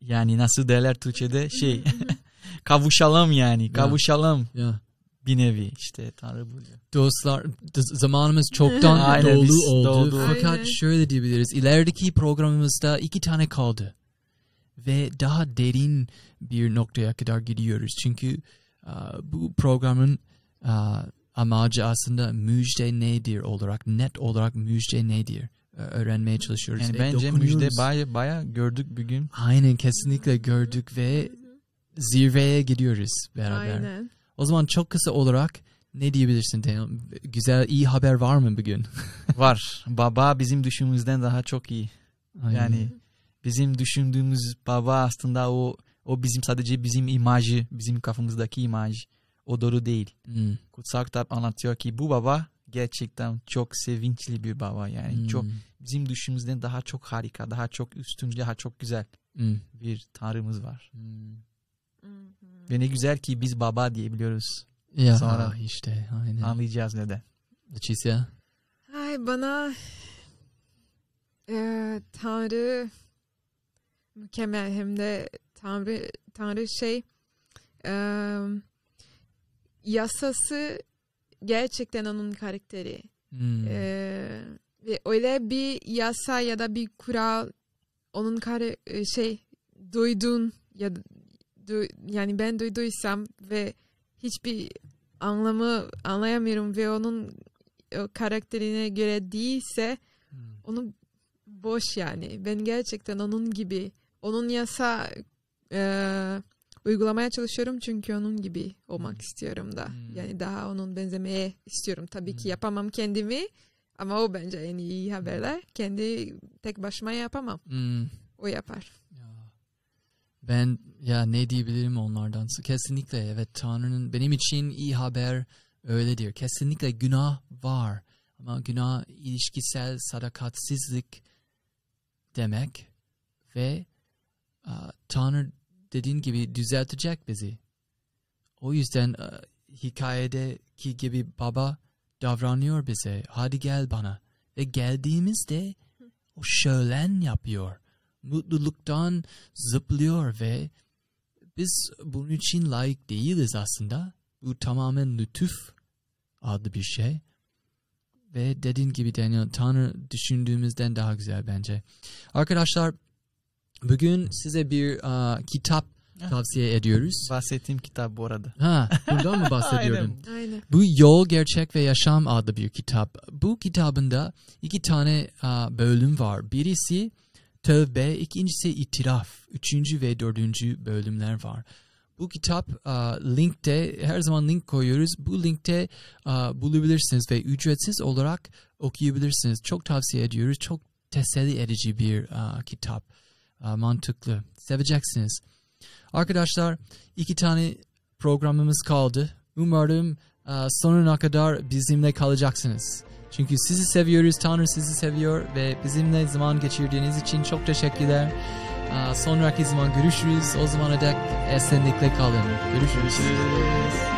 yani nasıl derler Türkçe'de (laughs) şey (laughs) kavuşalım yani kavuşalım ya. bir nevi işte Tanrı buluyor. Dostlar zamanımız çoktan (laughs) Aynen, dolu oldu. doldu. Fakat Aynen. şöyle diyebiliriz. İlerideki programımızda iki tane kaldı. Ve daha derin bir noktaya kadar gidiyoruz. Çünkü aa, bu programın aa, amacı aslında müjde nedir olarak, net olarak müjde nedir öğrenmeye çalışıyoruz. Yani ve bence dokunuyoruz. müjde baya, baya gördük bugün. Aynen kesinlikle gördük ve zirveye gidiyoruz beraber. Aynen. O zaman çok kısa olarak ne diyebilirsin Daniel? Güzel, iyi haber var mı bugün? (laughs) Var. Baba bizim düşündüğümüzden daha çok iyi. Aynen. Yani bizim düşündüğümüz baba aslında o o bizim sadece bizim imajı, bizim kafamızdaki imaj. O doğru değil. Hmm, Kutsal kitap anlatıyor ki bu baba gerçekten çok sevinçli bir baba yani hmm, çok bizim düşündüğümüzden daha çok harika, daha çok üstün, daha çok güzel hmm, bir tanrımız var. hmm. Ve ne güzel ki biz baba diyebiliyoruz. Ya Sonra- işte aynen. Anlayacağız neden. Leticia. Ay bana eee, Tanrı mükemmel hem de Tanrı Tanrı şey eee, yasası gerçekten onun karakteri. Hmm, Eee, ve öyle bir yasa ya da bir kural onun kare, e, şey duydun ya du- yani ben duyduysam ve hiçbir anlamı anlayamıyorum ve onun karakterine göre değilse hmm, onu boş yani. Ben gerçekten onun gibi onun yasa e, uygulamaya çalışıyorum çünkü onun gibi olmak Hmm. istiyorum da. Hmm. Yani daha onun benzemeye istiyorum. Tabii ki Hmm. yapamam kendimi ama o bence en iyi haberler. Kendi tek başıma yapamam. hmm. O yapar. Ya. Ben ya ne diyebilirim onlardan? Kesinlikle evet Tanrı'nın benim için iyi haber öyledir. Kesinlikle günah var. Ama günah ilişkisel sadakatsizlik demek ve a, Tanrı dediğin gibi düzeltecek bizi. O yüzden a, hikayedeki gibi baba davranıyor bize. Hadi gel bana. Ve geldiğimizde o şölen yapıyor. Mutluluktan zıplıyor ve biz bunun için layık değiliz aslında. Bu tamamen lütuf adlı bir şey. Ve dediğin gibi Daniel, Tanrı düşündüğümüzden daha güzel bence. Arkadaşlar, bugün size bir aa, kitap (laughs) tavsiye ediyoruz. Bahsettiğim kitap bu arada. Ha, bundan mı (laughs) bahsediyordun? Aynen. Bu Yol, Gerçek ve Yaşam adlı bir kitap. Bu kitabında iki tane a, bölüm var. Birisi tövbe, ikincisi itiraf. Üçüncü ve dördüncü bölümler var. Bu kitap a, linkte, her zaman link koyuyoruz. Bu linkte a, bulabilirsiniz ve ücretsiz olarak okuyabilirsiniz. Çok tavsiye ediyoruz. Çok teselli edici bir a, kitap. A, mantıklı. Seveceksiniz. Arkadaşlar iki tane programımız kaldı. Umarım e, sonuna kadar bizimle kalacaksınız. Çünkü sizi seviyoruz, Tanrı sizi seviyor ve bizimle zaman geçirdiğiniz için çok teşekkürler. E, Sonraki zaman görüşürüz. O zamana dek esenlikle kalın. Görüşürüz. Görüşürüz.